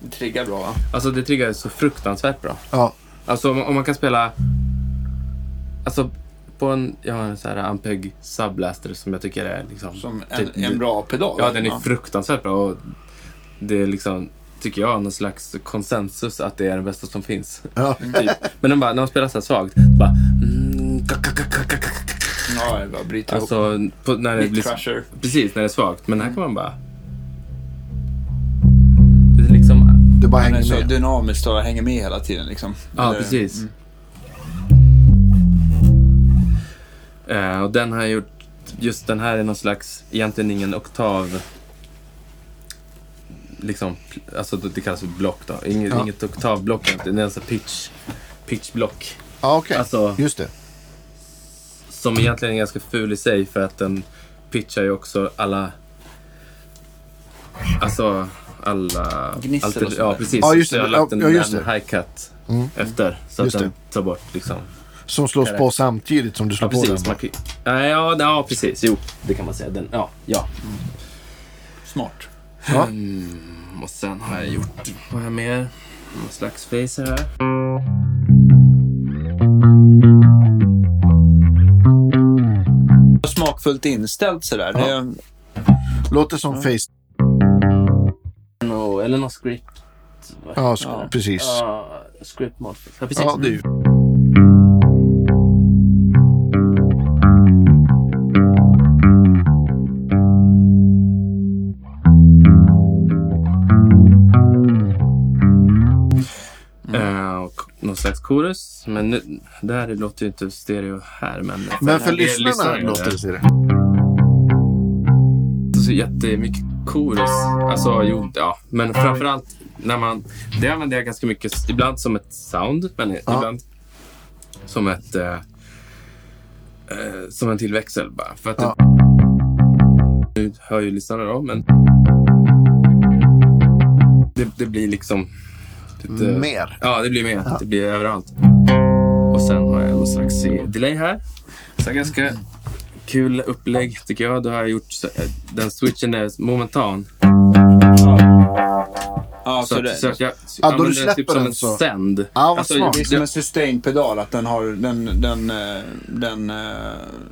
Det triggar bra va? Alltså det triggar så fruktansvärt bra. Ja. Alltså om, om man kan spela... Alltså på en... Jag har en sån här Ampeg Subblaster som jag tycker är liksom... Som typ- en, en bra pedal. Ja, den är fruktansvärt bra. Och det är liksom, tycker jag, någon slags konsensus att det är den bästa som finns. Ja. Typ. Men den bara, när man spelar så här svagt, bara... Mm, Ja, det bara bryter ihop. Alltså, på, när det blir... Precis, när det är svagt. Men här kan man bara... Det bara Den är hänger så med. dynamiskt och hänger med hela tiden liksom. Ja, Eller- precis. Mm. Eh, och den har jag gjort... Just den här är någon slags, egentligen ingen oktav... Liksom, alltså det kallas för block då. Inget, Ja. inget oktavblock, egentligen. det är alltså pitch, pitchblock. Ja, okej. Alltså- Just det. Som egentligen är ganska ful i sig för att den pitchar ju också alla... Alltså alla... Gnissel alter, Ja, precis. Ja, just det. Så jag har lagt en, ja, en high-cut mm. efter. Så just att den det. tar bort liksom... Som slås på samtidigt som du slår ja, på den? Ja, ja, precis. Jo, det kan man säga. Den, ja, ja. Mm. Smart. Ja. Mm, och sen har jag gjort... Vad har mer? Någon slags face här. Smakfullt inställt sådär. Ja. Det... Låter som ja. face. No, eller någon script. Ja, sk- Ja. precis. Ja, script mod. Ja, precis. Ja, det är ju. Eh, och någon slags chorus. Men nu, det här låter ju inte stereo här. Men, Men för lyssnarna låter det så det. så jättemycket chorus. Alltså, jo, ja. Men framförallt när man... Det använder jag ganska mycket, ibland som ett sound, men Ja. ibland som ett... Eh, eh, som en tillväxel bara. För att Ja. det, nu hör ju lyssnarna då, men... Det, det blir liksom... lite- Mer. Ja, det blir mer. Det blir överallt. Och sen har jag någon slags delay här. Så ganska kul upplägg tycker jag. Då har jag gjort så, eh, den switchen är momentan. ja, Så, så det, så att jag Ja, då du släpper typ som den en så. sänd. Ja, vad Alltså, smart. det är som en sustain-pedal, att den har den, den, eh, den, eh,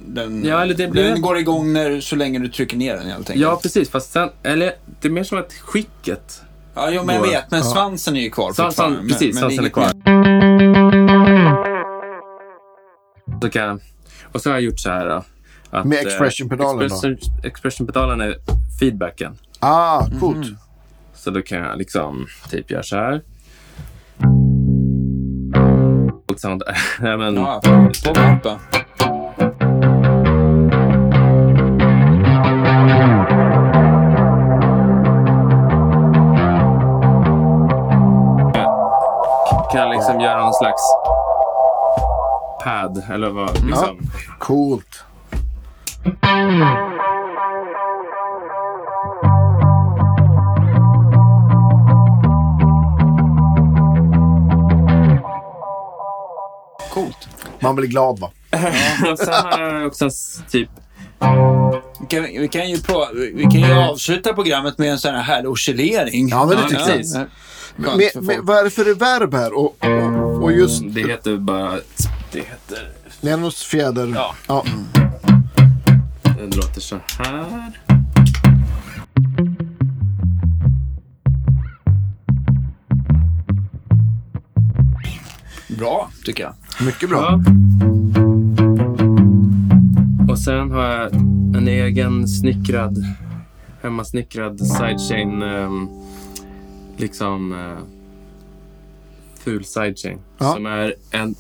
den, Ja, eller det blir- den går igång när, så länge du trycker ner den helt enkelt. Ja, precis. Fast sen, eller det är mer som att skicket. ja jo, men jag Då- vet, men Ja. svansen är ju kvar Svansen, fortfarande. Precis, men svansen är kvar. Så kan, och så har jag gjort så här. då, Att, Med eh, expression-pedalen då? expression- Expression-pedalen är feedbacken. Ah, coolt. Så då kan jag liksom typ göra så här. Coolt sound. Ja, men, Ja, på mappen. kan jag liksom göra någon slags pad eller vad. Liksom. Coolt. Coolt. Man blir glad va? Och sen har jag också typ... Vi kan, vi, kan ju på, vi kan ju avsluta programmet med en sån här härlig oscillering. Ja, men det tycker jag. Precis. Med, med, vad är det för reverb här? Och, och, och just Det heter bara... Det heter... Nenos fjäder. Ja. ja. Den låter så här. Bra, tycker jag. Mycket bra. Ja. Och sen har jag en egen snickrad, hemmasnickrad sidechain. Um, liksom uh, ful sidechain. Ja. Som är en...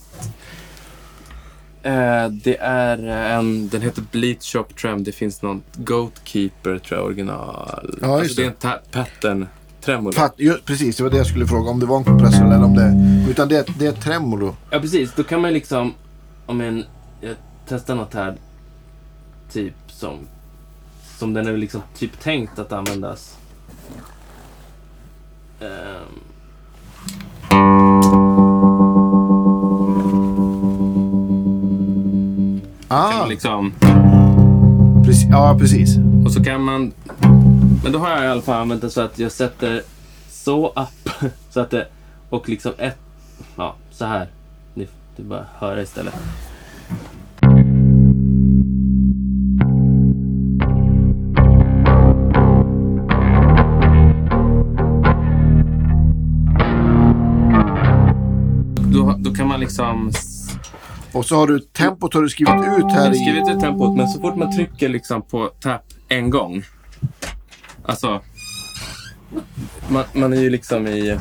eh, det är en... Den heter Bleach Shop Trem. Det finns någon Goatkeeper tror jag original. Ja, just alltså, det är en pattern tremolo. Fatt, ju, precis, det var det jag skulle fråga. Om det var en kompressor eller om det... Utan det, det är tremolo. Ja, precis. Då kan man liksom... Om en, jag testar något här. Typ som... Som den är liksom typ tänkt att användas. Ehm, Ah, liksom, precis, ja precis. och så kan man... Men då har jag i alla fall använt det så att jag sätter så upp. Så att det... Och liksom ett... Ja, så här. Ni får bara höra istället. Då, då kan man liksom Och så har du tempot har du skrivit ut Jag här har i... skrivit ut tempot, men så fort man trycker liksom på tap en gång. Alltså. Man, man är ju liksom i... eh,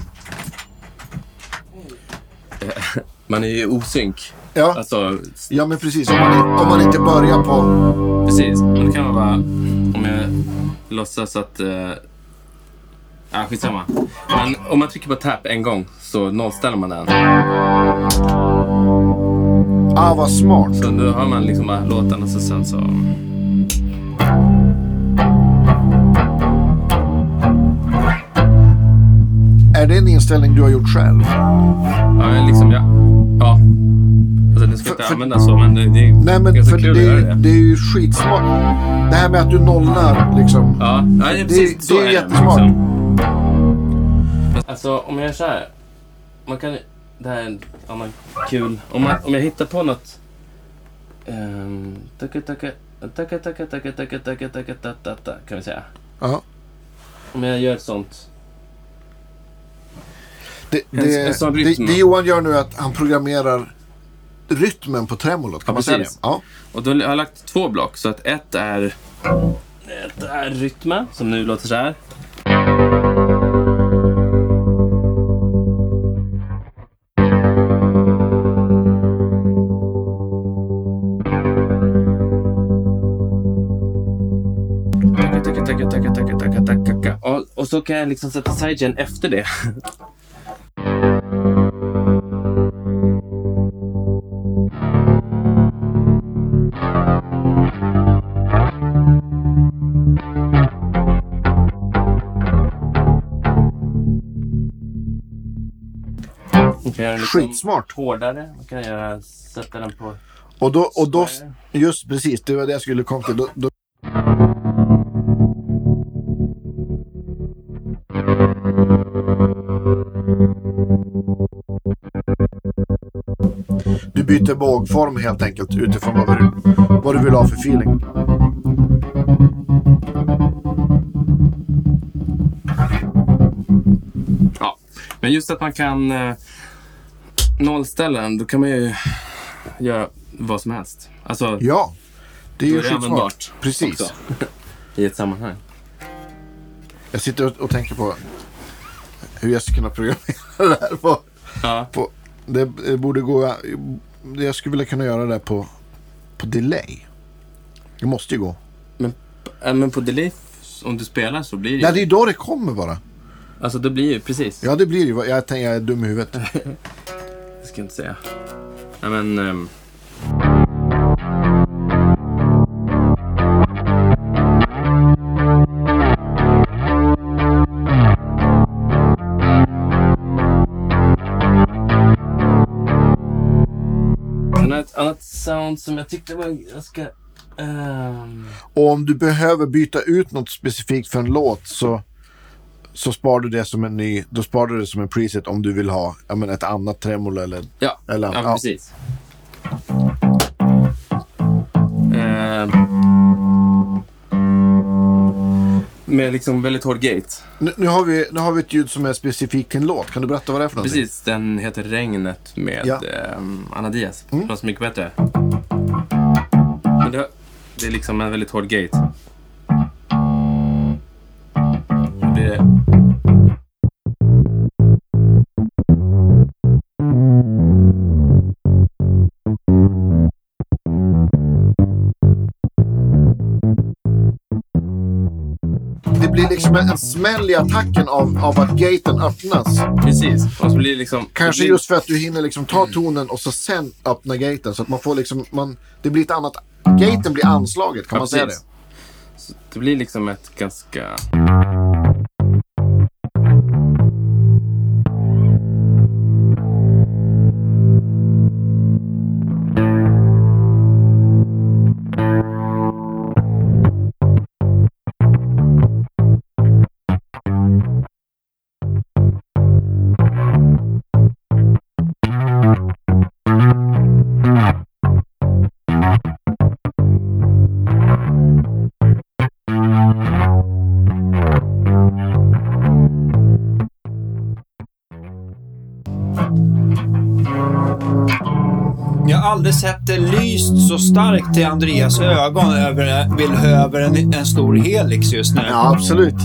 Man är ju osynk. Ja, Alltså, ja, men precis. Om man, om man inte börjar på... precis. Men då kan man bara... Om jag låtsas att... Uh, ja, skitsamma. Men om man trycker på tap en gång så nollställer man den. Ah, vad smart. Så då har man liksom bara låten och så sen så... Är det en inställning du har gjort själv? Ja, liksom, ja. Ja. Alltså, det ska För- inte för- användas så, men det, det är Nej, men ganska för kul det, att göra är- det. det är ju skitsmart. Det här med att du nollar liksom. Ja, det är precis det så är är jättesmart. Liksom. Alltså, om jag gör så här. Man kan... Det här är en annan kul... Om, man, om jag hittar på något... Um, tacka, tacka, Taka, taka, taka, taka, taka, taka, ta, ta, ta, kan vi säga. Ja. Om jag gör ett sånt. Det, En- det, en sån det, det Johan gör nu är att han programmerar rytmen på tremolot. Kan Ja, man säga det? Ja. Och då har jag lagt två block. Så att ett är... Ett är rytmen, som nu låter så här. Och, och så kan jag liksom sätta sidechain efter det. Man kan göra den liksom Skitsmart. hårdare. Man kan göra, sätta den på... Och då, och då, just precis, det var det jag skulle komma till. Då, då, byter vågform helt enkelt utifrån vad du, vad du vill ha för feeling. Ja, men just att man kan eh, nollställa den, då kan man ju göra vad som helst. Alltså, Ja, det är ju skitsmart. Precis. också. I ett sammanhang. Jag sitter och, och tänker på hur jag ska kunna programmera det här. På, Ja, på, det, det borde gå... Jag skulle vilja kunna göra det på, på delay. Det måste ju gå. äh, men på delay, om du spelar så blir det ju... Nej, det är då det kommer bara. Alltså, då blir ju precis. Ja, det blir ju. Jag tänker jag är dum i huvudet. Jag ska inte säga. Nej, men... ehm, ett annat sound som jag tyckte var ganska... ehm, Och om du behöver byta ut något specifikt för en låt så, så sparar du det som en ny. Då sparar du det som en preset om du vill ha ja, men ett annat tremolo eller... Ja, Eller- ja, ja. precis. Eh, med liksom väldigt hård gate. Nu, nu, har vi, nu har vi ett ljud som är specifikt till en låt. Kan du berätta vad det är för någonting? Precis, den heter Regnet med Ja. ehm, Anna Diaz. Mm. Låter mycket bättre. Men det, det är liksom en väldigt hård gate. Blir det... blir liksom en, en smäll i attacken av, av att gaten öppnas. Precis. Och så blir det liksom... Kanske blir, just för att du hinner liksom ta tonen och så sen öppna gaten. Så att man får liksom, man, det blir ett annat, gaten blir anslaget, kan Ja, man säga precis. det? Så det blir liksom ett ganska... lyst så starkt till Andreas ögon över, vill över en, en stor helix just nu. Ja, absolut.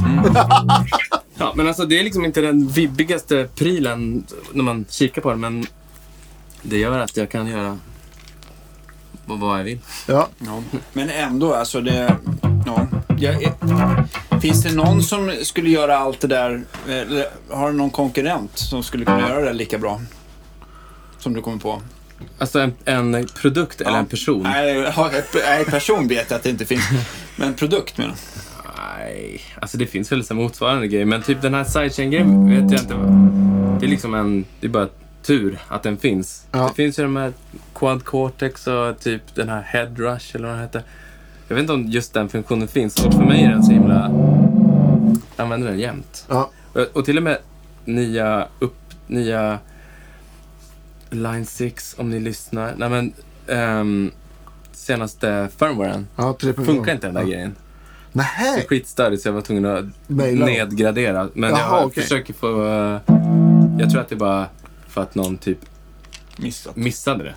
Ja, men alltså det är liksom inte den vibbigaste prylen när man kikar på den, men det gör att jag kan göra vad- vad jag vill. Ja. Ja. Men ändå, alltså det... Ja, jag, är- finns det någon som skulle göra allt det där? Eller har du någon konkurrent som skulle kunna göra det lika bra? Som du kommer på? Alltså en, en produkt eller en person? Nej, person vet jag att det inte finns. Men produkt menar. Nej, alltså det finns väl så här motsvarande grejer, men typ den här sidechain-grejen vet jag inte. Det är liksom en, det är bara tur att den finns. Ja. Det finns ju de här Quad Cortex och typ den här Head Rush eller vad den heter. Jag vet inte om just den funktionen finns och för mig är den så himla... Jag använder den jämt. Ja. Och, och till och med nya upp, nya Line 6 om ni lyssnar. Nej men, ehm, senaste firmwaren. Ja, 3.0. Funkar inte den där ja. grejen. Nej. Skitstörigt så jag var tvungen att Maila nedgradera. Men jag Jaha, okej. försöker få... eh, jag tror att det är bara för att någon typ Missat. missade det.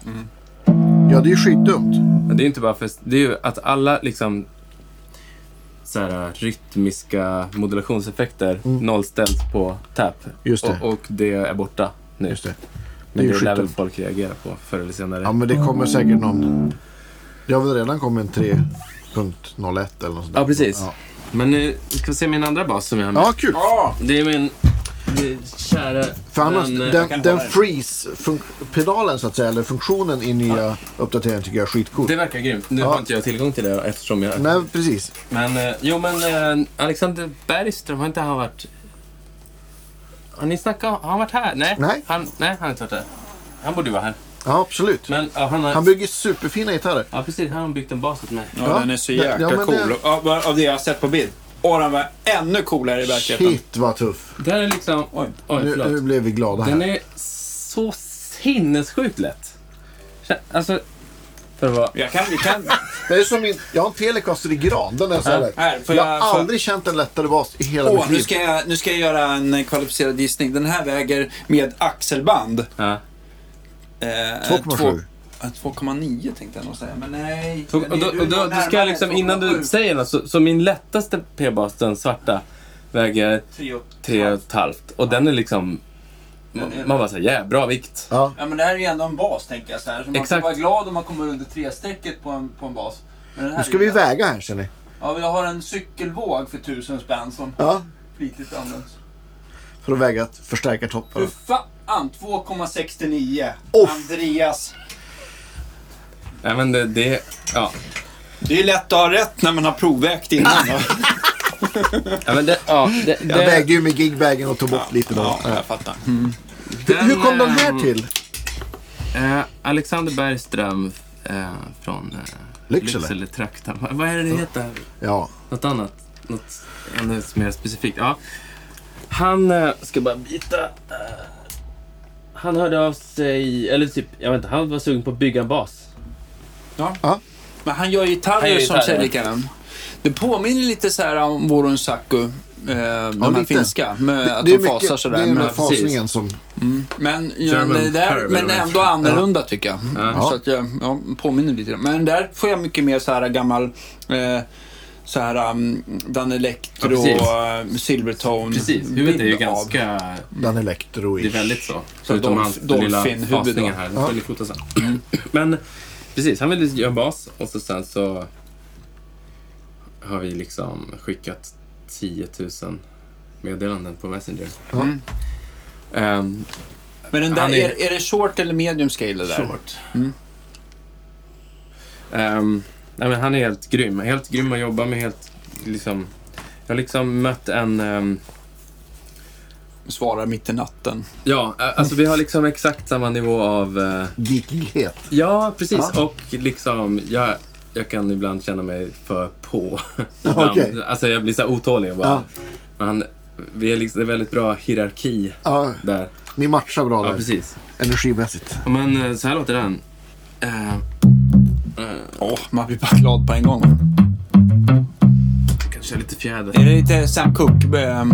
Ja, det är ju skitdumt. Men det är inte bara för... Det är ju att alla liksom så här, rytmiska modulationseffekter nollställs på tap. Mm. Just det. Och, och det är borta nu. Just det. Men är det, ju lär väl skitdumt. folk reagera på förr eller senare. Ja, men det kommer säkert någon... Det har väl redan kommit en 3.01 eller något sånt där. Ja, precis. Ja, Men nu ska vi se min andra bas som jag har med. ja kul. Ja! Det är min eh, kära För annars, eh, den, den den. freeze-pedalen så att säga, eller funktionen i nya uppdateringen tycker jag är skitcool. Det verkar grymt. Nu Ja. har inte jag tillgång till det eftersom jag... Nej, precis. Men, eh, jo men eh, Alexander Bergström, har inte han varit... Har ni snackat Har han varit här? Nej. Nej. Han, nej, han har inte varit här. Han borde ju vara här. Ja, absolut. Men ja, han har... Han bygger superfina gitarrer. Ja, precis. Han har byggt en bas åt mig. Ja, Ja, den är så jäkla ja, cool. det- Av, av det jag har sett på bild. Och den var ännu coolare i verkligheten. Shit vad tuff. Den är liksom... Oj. Oj, Nu, nu blev vi glada här. Den är så sinnessjukt lätt. Alltså, för vara... Jag kan, vi kan, Det är som min, jag har en Telecaster i gran. Den är så här här, jag jag- har aldrig känt en lättare bas i hela åh, mitt nu liv. ska, jag, nu ska jag göra en kvalificerad gissning. Den här väger med axelband. Ja. Eh, 2,7. två- ja, 2,9 tänkte jag nog säga, men nej. Så, och då, och då, då ska jag liksom, innan du säger något, så, så min lättaste p-bas, den svarta, väger tre och ett halvt. Och den är liksom... Man, man bara säger, yeah, bra vikt. Ja, Ja, men det här är ju ändå en bas, tänker jag. Så här. Så man Exakt. ska vara glad om man kommer under tre-strecket på en, på en bas. Men den här nu ska vi väga här ni. Ja, jag har en cykelvåg för tusen spänn som Ja, flitigt används. för att väga förstärkartoppar. Fy fan, 2,69. Off. Andreas. Nej men det, det ja. Det är lätt att ha rätt när man har provvägt innan. ja, men det, ja, det, Jag vägde ju med gigbagen och tog bort lite då. Ja, Ja. jag fattar. Hur, hur kom den här till? Eh, Alexander Bergström eh, från eh, Lycksele? Lycksele-trakten. Vad, vad är det det heter? Ja. Något annat? Något ännu mer specifikt? Ja. Han, eh, ska bara byta. Eh, han hörde av sig, eller typ, jag vet inte, han var sugen på att bygga en bas. Ja. Men han gör gitarrer Han gör som gitarrer. likadana Det påminner lite så här om Vorun Saku. Eh, de här lite. finska. Med att det de fasar mycket, sådär. det är med fasningen som... men, ja, det där, men ändå annorlunda tycker jag. Ja. Så att jag ja, påminner lite. Men där får jag mycket mer så här gammal eh, så här um, Dan Electro, Ja, uh, Silvertone. Precis, huvudet är ju ganska... Den elektro Det är väldigt så. Så Förutom dolf- hans lilla dolphin-huvud här. Det Ja. sen. Men precis, han ville göra bas och så sen så har vi liksom skickat 10 000 meddelanden på Messenger. Mm. Ehm, Men den där, är, är- är, det short eller medium scale det där? Short. Mm. Ehm, nej, men han är helt grym. Helt grym att jobba med. Helt, liksom, jag har liksom mött en... ehm, Svarar mitt i natten. ja, alltså vi har liksom exakt samma nivå av... eh, geekighet. ja, precis. Ja. Och liksom, jag, jag kan ibland känna mig för på. Okej. Alltså jag blir så otålig bara. Ja. Men han, vi är liksom, det är väldigt bra hierarki Ja, där. ni matchar bra Ja, där. precis. Energimässigt. Men eh, så här låter den. Eh, eh, Åh, man blir bara glad på en gång. kanske lite fjäder. Är det lite Sam Cooke? ehm,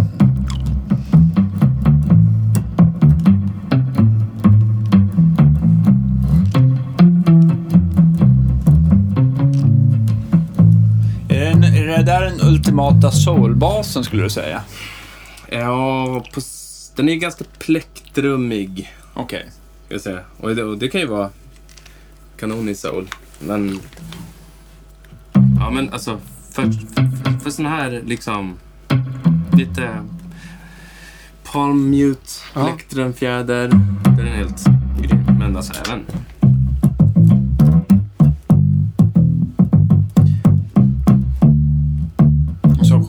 det, är det där den ultimata soulbasen skulle du säga? Ja, på, den är ganska plektrumig. Okej. Ska jag säga. Och det, och det kan ju vara kanon i soul. Men... Ja, men alltså för, för, för sån här liksom lite palm mute, Ja. plektrumfjäder. Den är helt grym. Men alltså även...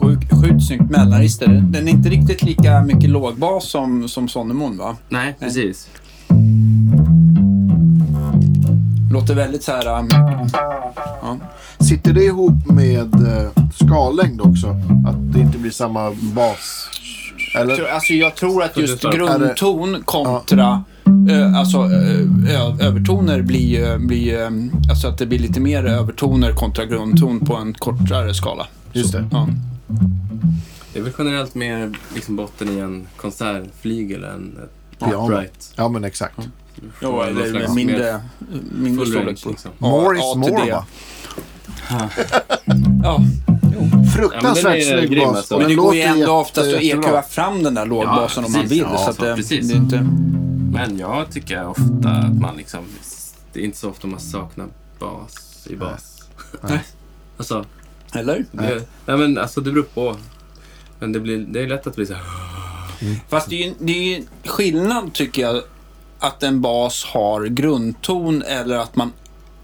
Sjukt sjuk snyggt mellanregister. Den är inte riktigt lika mycket lågbas som, som Sonnemon va? Nej, precis. Låter väldigt så här... um, ja. Sitter det ihop med eh, skallängd också? Att det inte blir samma bas? Jag Eller? tror- Alltså jag tror att just grundton kontra Ö, alltså ö, ö, övertoner blir ju, blir alltså att det blir lite mer övertoner kontra grundton på en kortare skala. Just Så, det. Ja. Det är väl generellt mer liksom botten i en konsertflygel än ett Piano. upright. Ja, men exakt. Jo, Någon eller mindre, mindre storlek på. liksom. Ja, More is more va? Ja, Fruktansvärt Ja, snygg bas. alltså. och men det går ju ändå oftast att EQa fram den där lågbasen Ja, om man vill. Ja, så att det, precis. det är inte... Men jag tycker ofta att man liksom... Det är inte så ofta man saknar bas i bas. Nej. alltså, Eller? det, nej men alltså det beror på. Men det, blir, det är lätt att bli så här... Fast det är ju det är ju skillnad tycker jag att en bas har grundton eller att man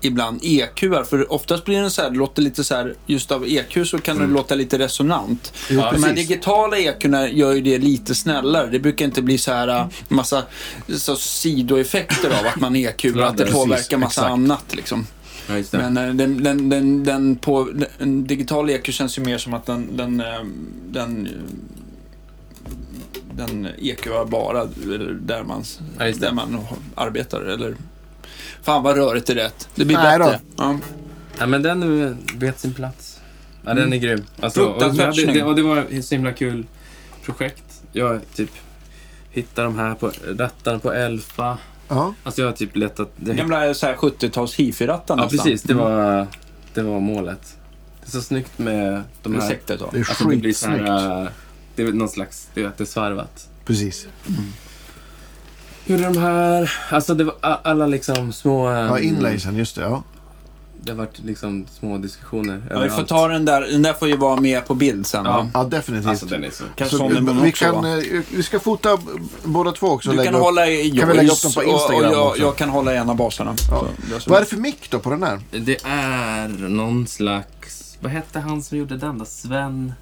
ibland EQar. För oftast blir den så här, det låter lite så här, just av EQ så kan det låta lite resonant. Jo, De här digitala EQna gör ju det lite snällare. Det brukar inte bli så här massa så sidoeffekter av att man EQar, att det Precis, påverkar massa exakt. annat liksom. Ja, just det. Men äh, den, den, den, den på, en digital EQ känns ju mer som att den, den, äh, den, den EQar bara där man, Ja, det. där man arbetar. Eller, fan vad rörigt är rätt. Det blir Nej då. bättre. Ja. Ja, men den eh, vet sin plats. Ja, den är grym. Alltså, och, jag- det, det, och det var ett så himla kul projekt. Jag typ hittade de här på rattarna på Elfa. Ja. Alltså jag har typ letat... Det, Gamla så här 70-tals hifi-rattar ja, nästan. precis. Det var, det var målet. Det är så snyggt med de här... Ursäkta då. Det är Alltså det blir så skitsnyggt. här... äh, Det är någon slags... Det är att det är svarvat. Precis. Gjorde de här... Alltså det var a- alla liksom små... Ja, ähm, inlaysen, just det. Ja. Det har varit liksom små diskussioner Ja, vi får ta den där. Den där får ju vara med på bild sen. Ja. va? ja, definitivt. Alltså den är så... Kanske Så, den vi, också kan, vi ska fota båda två också. och Du lägga kan upp. hålla i Kan vi lägga upp Joyce dem på och- Instagram och jag, också? jag kan hålla i en av basarna. Ja. Vad är det för mick då på den här? Det är någon slags... Vad hette han som gjorde den då? Sven...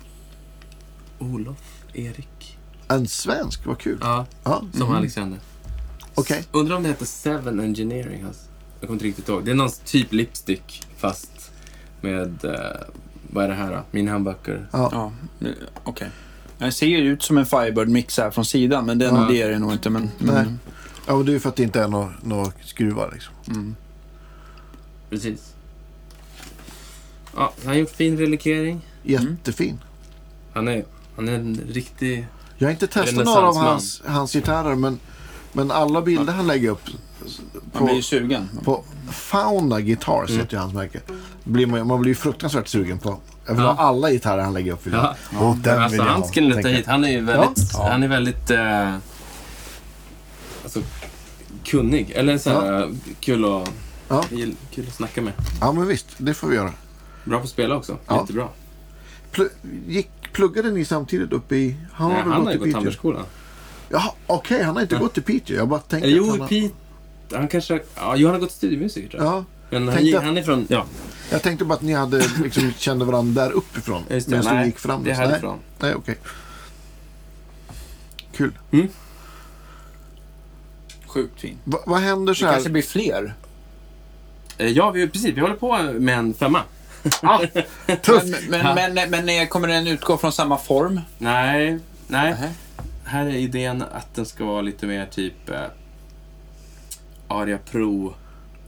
Olof? Erik? En svensk, vad kul. Ja, Ja, som Alexander. okej. Undrar om det heter Seven Engineering. Alltså. Jag kommer inte riktigt ihåg. Det är någon typ lipstick fast med... eh, vad är det här då? Min humbucker. Ja. Ja, okej. Den ser ju ut som en Firebird-mix här från sidan, men nog- Ja. det är det nog inte. Men, Nej. men, Ja, men det är ju för att det inte är några nå skruvar liksom. mm. Precis. Ja, han har gjort fin relikering. Jättefin. Han är, han är en riktig... Jag har inte testat några av hans, hans gitarrer, men, men alla bilder han lägger upp Man blir ju sugen. på Fauna Guitars, Mm. heter ju hans märke. Blir man, man blir ju fruktansvärt sugen på. Jag vill Ja. ha alla gitarrer han lägger upp. Vill jag. Ja. Och den alltså, vill jag han ha, skulle ta hit. Han är ju väldigt... Ja. Han är väldigt... Eh, alltså, kunnig. Eller så här, kul, att, Ja. kul att snacka med. Ja, men visst. Det får vi göra. Bra på att spela också. Ja. Jättebra. Pl- gick, pluggade ni samtidigt upp i... Han har Nej, väl han gått har ju gått Piteå? Tandvårdsskolan. Jaha, okej. han har inte Ja. gått till Piteå. Jag bara tänkte att jo, han har... Pete... Han kanske... Ja, jo, han har gått studiemusiker tror jag. Ja, Men han, tänkte han är från... Ja, jag tänkte bara att ni hade liksom kände varandra där uppifrån. just det. Medan Nej, ni gick fram. det är härifrån. nej okej. Kul. Sjukt fin. Va, vad händer Det så här? kanske blir fler. Eh, Ja, vi, precis. Vi håller på med en femma. Tufft. Men, men, men, men eh, kommer den utgå från samma form? Nej, nej. Nähä. Här är idén att den ska vara lite mer typ eh, Aria Pro,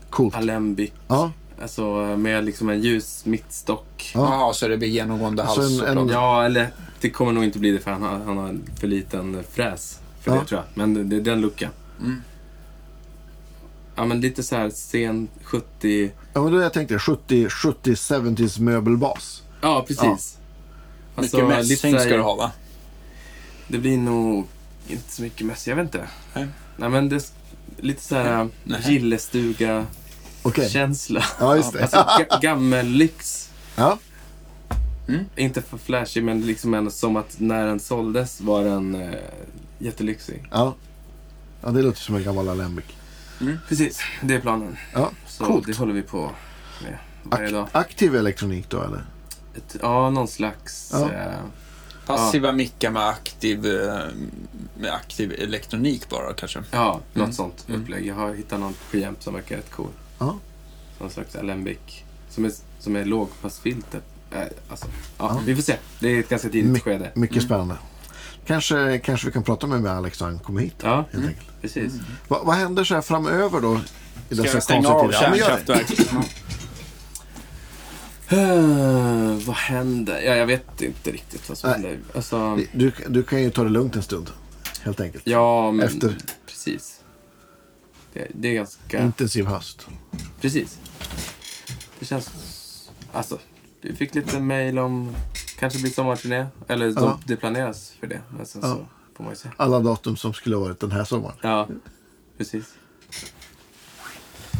Coolt. Alembic. Ja, Alltså med liksom en ljus mittstock. Ja. Jaha, så det blir genomgående Alltså hals en- och en- klart. Ja, eller det kommer nog inte bli det för han har, han har en för liten fräs för Ja. det tror jag. Men det, det är den luckan. Mm. Ja, men lite så här sen 70... ja men då jag tänkte 70, 70 70s möbelbas. Ja, precis. Alltså, Mycket mässing ska du ha va? Det blir nog inte så mycket mässing, jag vet inte. Nej. Nej, men det lite så här Nej. gillestuga-känsla. Ja, just det. Alltså ga- gammellyx. Ja, Inte för flashig, men liksom ändå som att när den såldes var den eh, jättelyxig. ja. Ja, det låter som en gammal Alembic. Precis, det är planen. Ja, Så coolt. det håller vi på med varje dag. Ak- aktiv elektronik då eller? Ett, ja, någon slags... Ja. Eh, Passiva mickar med aktiv, eh, med aktiv elektronik bara kanske. ja, något Mm. sånt Mm. upplägg. Jag har hittat någon preamp som verkar rätt cool. Ja. Någon slags alembic. Som är, som är lågpassfilter. Eh, alltså, ja, Ja. Vi får se. Det är ett ganska tidigt My- skede. Mycket Mm. spännande. Kanske, kanske vi kan prata med, Alex när han kommer hit. Ja, Helt enkelt. precis. Va, vad händer så här framöver då? I Ska jag stänga av tider? Ja, men gör det. kärnkraftverk? Uh, vad händer? Ja, jag vet inte riktigt vad som händer. Alltså, Du, du kan ju ta det lugnt en stund. Helt enkelt. ja, men Efter- precis. Det, det är ganska... Intensiv höst. Precis. Det känns... Alltså, vi fick lite mejl om kanske blir sommarturné. Eller Ja. de, det planeras för det. Men sen Ja. så får man ju se. Alla datum som skulle ha varit den här sommaren. Ja, precis.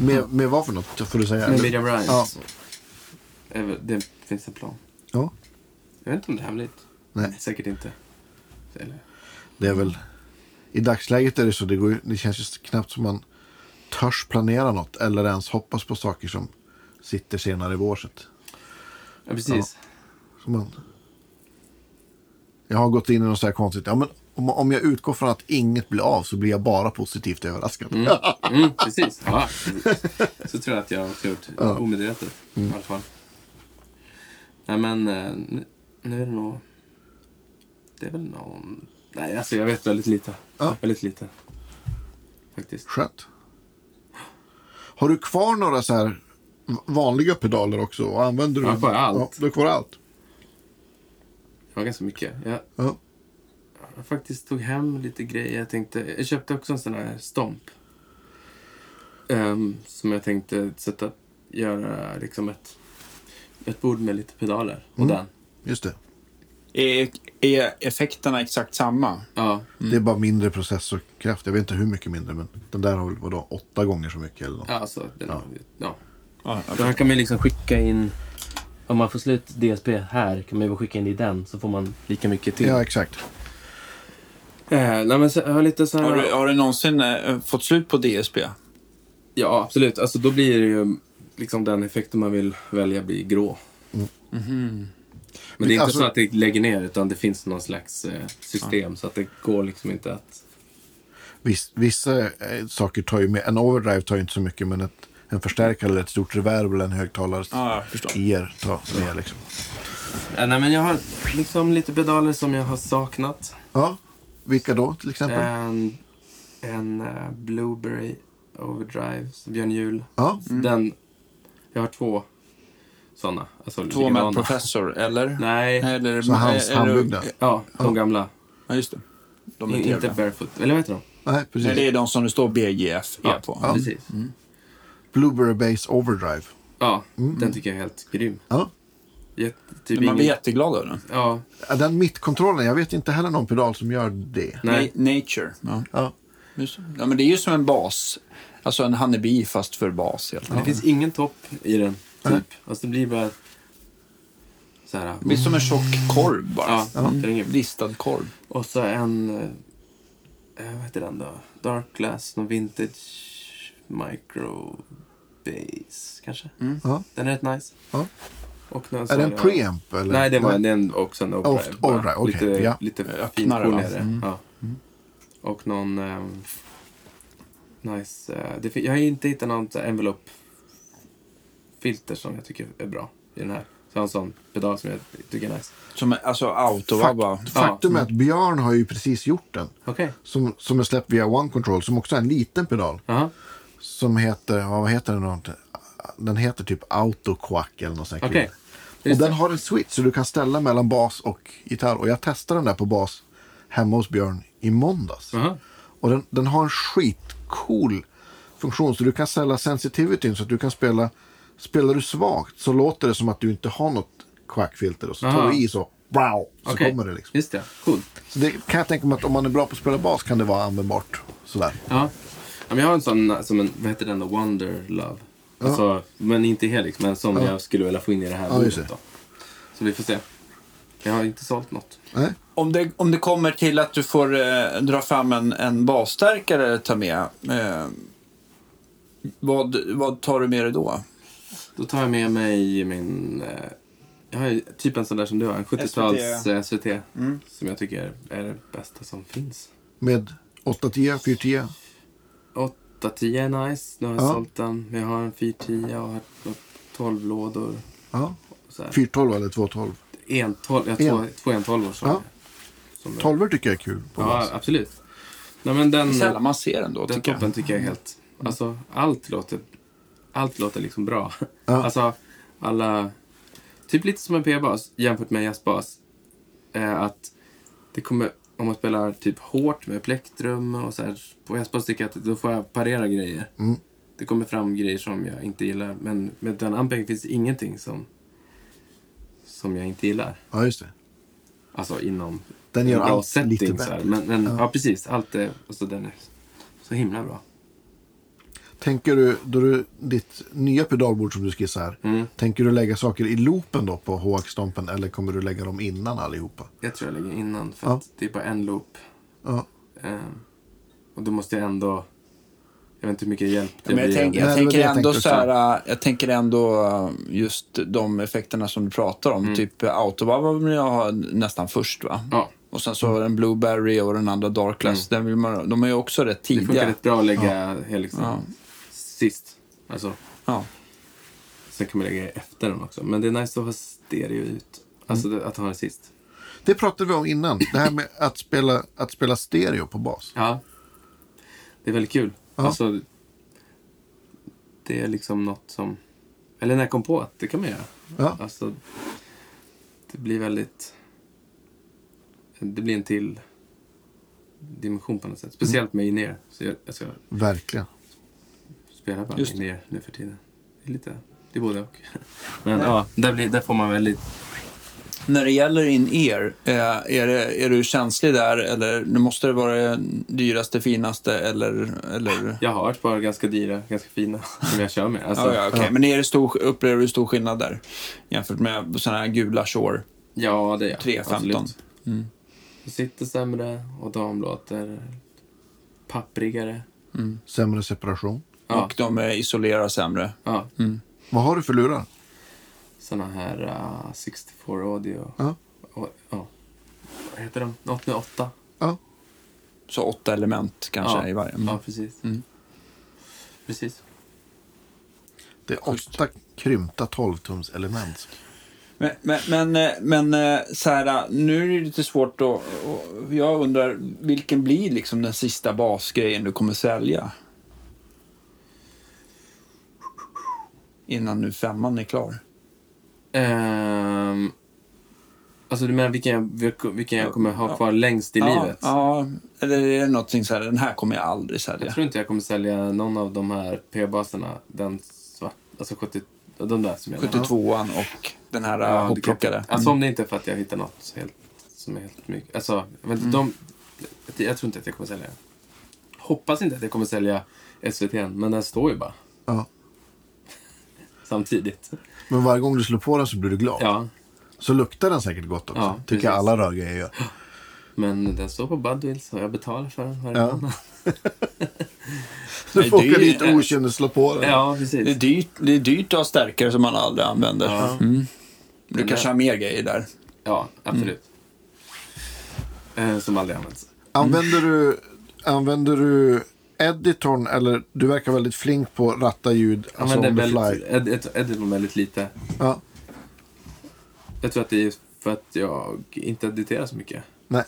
Med, med vad för något? Får du säga? Med Miriam Bryant. Ja. Väl- Det finns en plan. ja. Jag vet inte om det är hemligt. Nej. Säkert inte. Eller, Det är väl... I dagsläget är det så. Det, går, det känns ju knappt som man törs planera något. Eller ens hoppas på saker som sitter senare i vår. så att- ja, precis. Så man... Jag har gått in i något så här konstigt. Ja, men om, om jag utgår från att inget blir av så blir jag bara positivt överraskad. Mm, precis. Ja, precis. Så tror jag att jag har gjort omedvetet. I alla fall. Nej, men eh, nu, nu är det nog... Det är väl någon... Nej, alltså jag vet väldigt lite. Ja. Väldigt lite. Faktiskt. Skönt. Har du kvar några så här vanliga pedaler också? Använder du? Jag har kvar allt. Ja, du har kvar allt? Jag har ganska mycket. Jag, Ja. jag faktiskt tog hem lite grejer. Jag, tänkte, jag köpte också en sån här stomp. Ehm, som jag tänkte sätta, göra liksom ett, ett bord med lite pedaler. Och Mm. den. Just det. Är, är effekterna exakt samma? Ja, Det är bara mindre processorkraft. Jag vet inte hur mycket mindre, men den där har väl vadå, åtta gånger så mycket eller något. ja, alltså, den, Ja. ja. Ja, Så här kan man ju liksom skicka in... Om man får slut DSP här kan man ju skicka in i den så får man lika mycket till. Ja, exakt. Eh, nej, men så, har lite så här... Har du, har du någonsin eh, fått slut på DSP? Ja, absolut. Alltså då blir det ju liksom den effekten man vill välja blir grå. Men det är inte Alltså- så att det lägger ner utan det finns någon slags eh, system så att det går liksom inte att... Viss, vissa eh, saker tar ju med, en overdrive tar ju inte så mycket, men ett, en förstärkare eller ett stort reverb eller en högtalare Ja, er tar med liksom. Ja, nej, men jag har liksom lite pedaler som jag har saknat. Ja, vilka då till exempel? En, en eh, Blueberry Overdrive, Björn Juhl. Ja, Den, jag har två sådana. Alltså, Två med professor, eller? Nej, eller Så hans handbyggda? ja, de gamla. Ja, just det. De är inte barefoot. Eller vad heter de? nej Nej, precis. det är de som det står BGF Ja, på. Ja. precis. Blueberry Bass Overdrive. Ja, den tycker jag är helt grym. Ja. Jätte, typ Man blir ingen, jätteglad av den. ja, Ja, Den mittkontrollen, jag vet inte heller någon pedal som gör det. nej. Na- Nature. Ja. Ja. Ja, men det är ju som en bas. Alltså en Honeybee fast för bas helt Det finns ingen topp i den, typ. Alltså det blir bara så här. Det blir som en tjock korv bara. Ja, Ja. det är inget. Listad korv. Och så en, eh, vad heter den då? Dark Glass, någon vintage micro bass kanske. Ja. Den är rätt nice. Ja. Och någon Är det en preamp? Eller? Nej, det var det är en, också en bara. overdrive, okej, Lite, ja. lite finkornigare. Mm. Ja. Och någon... ehm, nice... eh, det, jag har inte hittat något envelope-filter som jag tycker är bra i den här. Så jag har en sån pedal som jag tycker är nice. Som är- alltså autovabba. Fakt, faktum är att Björn har ju precis gjort den. Okej. Som, som är släppt via One Control, som också är en liten pedal. Jaha. Som heter, vad heter den då? Den heter typ Autoquack eller något sånt. kul. Och den har en switch så du kan ställa mellan bas och gitarr. Och jag testade den där på bas hemma hos Björn i måndags. Jaha. Och den, den har en skitcool funktion. Så du kan ställa sensitivityn så att du kan spela. Spelar du svagt så låter det som att du inte har något quackfilter. Och så tar du i så, wow, så Okej. kommer det liksom. Just det. Coolt. Så det kan jag tänka mig att om man är bra på att spela bas kan det vara användbart. Sådär. Ja. ja men jag har en sån, som en, vad heter den då? Wonder Love. Alltså, men inte Helix, men som jag skulle vilja få in i det här Ja, bordet då. Så vi får se. Jag har inte sålt något. Nej? Om det, om det kommer till att du får eh, dra fram en, en basstärkare att ta med. Eh, vad, vad tar du med dig då? Då tar jag med mig min... Eh, jag har typ en sån där som du har, en 70-tals SVT. SVT Mm. Som jag tycker är det bästa som finns. Med 810, 410. 810 är nice, nu har jag Ja. sålt den. Jag har en 410 och har 12 lådor. Ja. Och så här. 412 eller 212. En 12, jag har En. två, två en 12 år Ja. Som är- Tolvor tycker jag är kul på Ja, bas. absolut. Nej, men den, Sällan man ser den då, den tycker toppen jag. tycker jag är helt... Alltså, allt låter, allt låter liksom bra. Ja. Alltså, alla... Typ lite som en P-bas jämfört med en jazzbas. Eh, att det kommer... Om man spelar typ hårt med plektrum och så här. På jazzbas tycker jag att då får jag parera grejer. Mm. Det kommer fram grejer som jag inte gillar. Men med den ampegen finns det ingenting som, som jag inte gillar. Ja, just det. Alltså inom Den gör allt setting. lite bättre. Men, men ja. Ja. precis. Allt är, alltså, den är så himla bra. Tänker du, då du, ditt nya pedalbord som du skissar Mm. tänker du lägga saker i loopen då på HX-stompen eller kommer du lägga dem innan allihopa? Jag tror jag lägger innan för Ja. att det är bara en loop. Ja. Ehm, och då måste jag ändå... Jag vet inte hur mycket hjälp det Men jag, blir. tänk, jag tänker det jag ändå så här, äh, jag tänker ändå äh, just de effekterna som du pratar Mm. om. Typ Autobahn vill jag ha nästan först va? Ja, Och sen så en Blueberry och den andra Darkless. Den vill man, de är ju också rätt Mm. det funkar tidiga. rätt bra att lägga helixen Ja. sist. Alltså, Ja. sen kan man lägga efter den också. Men det är nice att ha stereo ut. Alltså Mm. det- att ha det sist. Det pratade vi om innan. Det här med att spela, att spela stereo på bas. Ja. Det är väldigt kul. Ja. Alltså, det är liksom något som... Eller när jag kom på att det kan man göra. Ja. Alltså, det blir väldigt... Det blir en till dimension på något sätt. Speciellt med in Så jag, jag ska Verkligen. spela bara Just in nu för tiden. Det är lite... Det är både och. Men ja, där, blir, där får man väldigt... När det gäller in-ear, eh, är, det, är du känslig där eller nu måste det vara det dyraste, finaste eller... eller... Jag har ett par ganska dyra, ganska fina som jag kör med. Alltså, ja, ja, okej. Men är det stor, upplever du stor skillnad där? Jämfört med sådana här gula Shore ja, det är jag. 315? Absolut. Mm. Det sitter sämre och de låter papprigare. Sämre separation. Ja. Och de isolerar sämre. Ja, Vad har du för lurar? Såna här uh, 64 audio. Ja. Och, ja. Vad heter de? Något med åtta. Ja. Så åtta element kanske Ja. i varje. Mm. Ja, precis. Mm. Precis. Det är åtta krympta 12-tums element. Men, men, men, eh, men eh, så här, nu är det lite svårt att... och Jag undrar, vilken blir liksom den sista basgrejen du kommer sälja? Innan nu femman är klar. Ehm, alltså du menar vilken jag, vilken jag kommer ha Ja. kvar längst i ja, livet? Ja, eller är det någonting så här, den här kommer jag aldrig Jag sälja. tror inte jag kommer sälja någon av de här P-baserna. Den svart, alltså 70, de där som jag 72an och den här Ja, ja, det kan- hopplockade. Alltså om det inte är för att jag hittar något helt, som är helt mycket. Alltså, jag, vet, inte, de, jag tror inte att jag kommer sälja. Hoppas inte att jag kommer sälja SVT men den står ju bara Ja. samtidigt. Men varje gång du slår på den så blir du glad. Ja, Så luktar den säkert gott också. Ja, Tycker precis. jag alla rörgrejer gör. men den står på Budwills och jag betalar för den varje Ja. månad. Du får det är åka dit och slå på den. Ja, Det är, precis. dyrt, det är dyrt att ha stärkare som man aldrig använder. Ja. Mm. Du Men kanske det- har mer grejer där. Ja, absolut. Eh, som aldrig används. Använder, du, använder du editorn eller du verkar väldigt flink på att ratta ljud, Jag alltså on använder the väldigt, fly. ed, ed, editorn väldigt lite. Ja, Jag tror att det är för att jag inte editerar så mycket. nej.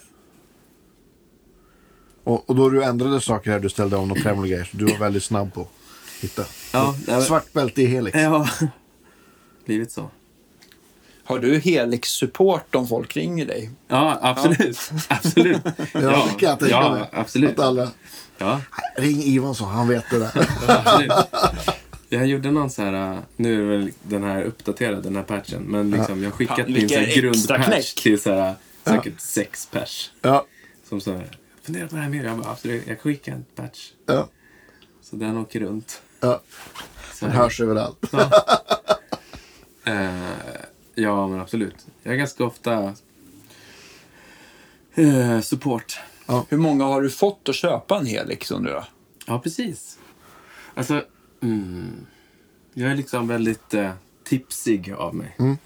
Och, och då du ändrade saker här, du ställde om och tremolo grejer, så du var väldigt snabb på att hitta. Ja, ja, Svart bälte i Helix. Ja, blivit så. Har du Helix-support om folk ringer dig? Ja, absolut. Absolut. Ja, det kan jag tänka ja, mig. absolut. Att alla, Ja, ring Ivansson, han vet det där. Jag gjorde någon så här, nu är det väl den här uppdaterad, den här patchen, men liksom jag har skickat min så här grundpatch till så här, säkert sex pers. ja, Som så här, fundera på det här mer. Jag bara, absolut, jag skickar en patch. ja, Så den åker runt. ja. Så Den hörs överallt. Eh, ja, men absolut. Jag är ganska ofta eh, support. Hur många har du fått att köpa en Helix undrar jag? Ja, precis. Alltså, mm, jag är liksom väldigt eh, tipsig av mig. Mm.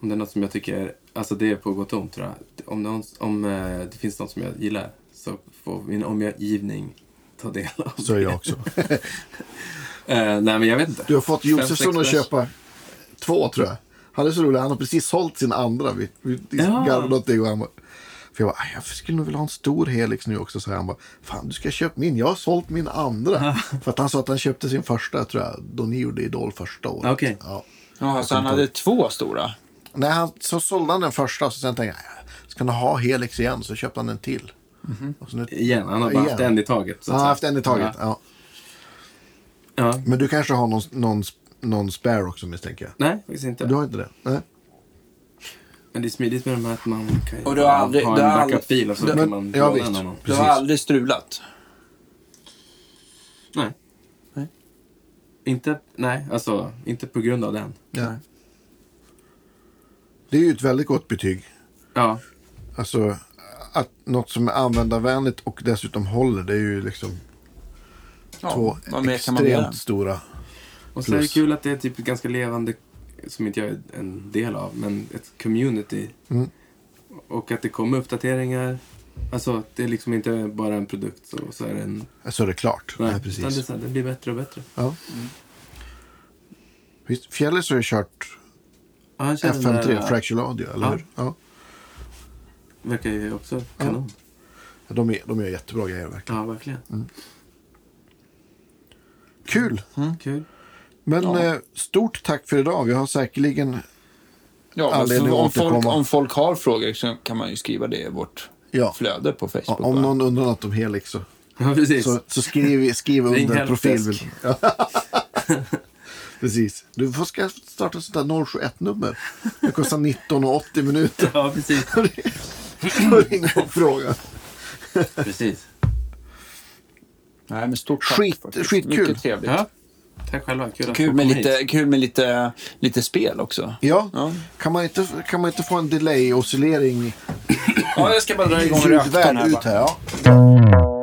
Om det är något som jag tycker, alltså det är på gott och ont tror jag. Om, någon, om eh, det finns något som jag gillar så får min omgivning ta del av Så är jag också. Eh, nej, men jag vet inte. Du har fått Josefsson att köpa två tror jag. Han är så rolig, han har precis sålt sin andra. Vi, vi Ja. garvade åt det igår. För jag bara, "Aj, jag skulle nog vilja ha en stor Helix nu också. Så han bara, fan du ska köpa min. Jag har sålt min andra. För att han sa att han köpte sin första, tror jag, då ni gjorde Idol första året. Okej. Ja. Jaha, så han hade två stora? Nej, han, så sålde han den första och så sen tänkte jag, ska han ha Helix igen? Så köpte han en till. Och så nu, Igen, han har bara haft Igen. en i taget. så han har haft en i taget. Ja. Ja. Men du kanske har någon, någon, någon spare också misstänker jag. Nej, faktiskt inte. Du har inte det? Nej. Men det är smidigt med de här att man kan Och du har aldrig- ha en backup-fil och så kan man ja, låna en annan. Du har aldrig strulat? Nej. Nej. Inte, nej, alltså inte på grund av den. Ja. Det är ju ett väldigt gott betyg. Ja, Alltså, att något som är användarvänligt och dessutom håller, det är ju liksom två man begära? extremt stora. och så är det Plus. kul att det är typ ett ganska levande, som inte jag är en del av, men ett community. Mm. Och att det kommer uppdateringar. Alltså, att det är liksom inte bara en produkt så, så är det en... Så är det klart. Nej, det, är precis. så här, det blir bättre och bättre. Ja. Visst, Fjällis har ju kört Ja, han kör den FM3, där, Fractal Audio, eller Ja. hur? Ja. Verkar ju också kanon. De, är, de gör jättebra grejer verkligen. Ja, verkligen. Kul! Kul. Men Ja. eh, stort tack för idag. Vi har säkerligen... Ja, Anledning att om, folk, återkomma. om folk har frågor så kan man ju skriva det i vårt Ja, flöde på Facebook. om va? någon undrar något om Helix så, Ja, precis. så, så skriv, skriv Ring under helpdesk. profilbild. Ja. Precis. Du får ska starta ett sånt där 071-nummer. Det kostar 19,80 minuter. Ja, precis. Och ringa och fråga. precis. Nej, men stort tack. Skit- skitkul. Mycket trevligt. Ja. Tack själva. Kul att Kul, få med komma lite, hit. kul med lite, lite spel också. Ja, Ja. Kan, man inte, kan man inte få en delay-oscillering Ja, jag ska bara dra igång reaktorn här. ut här? Ja.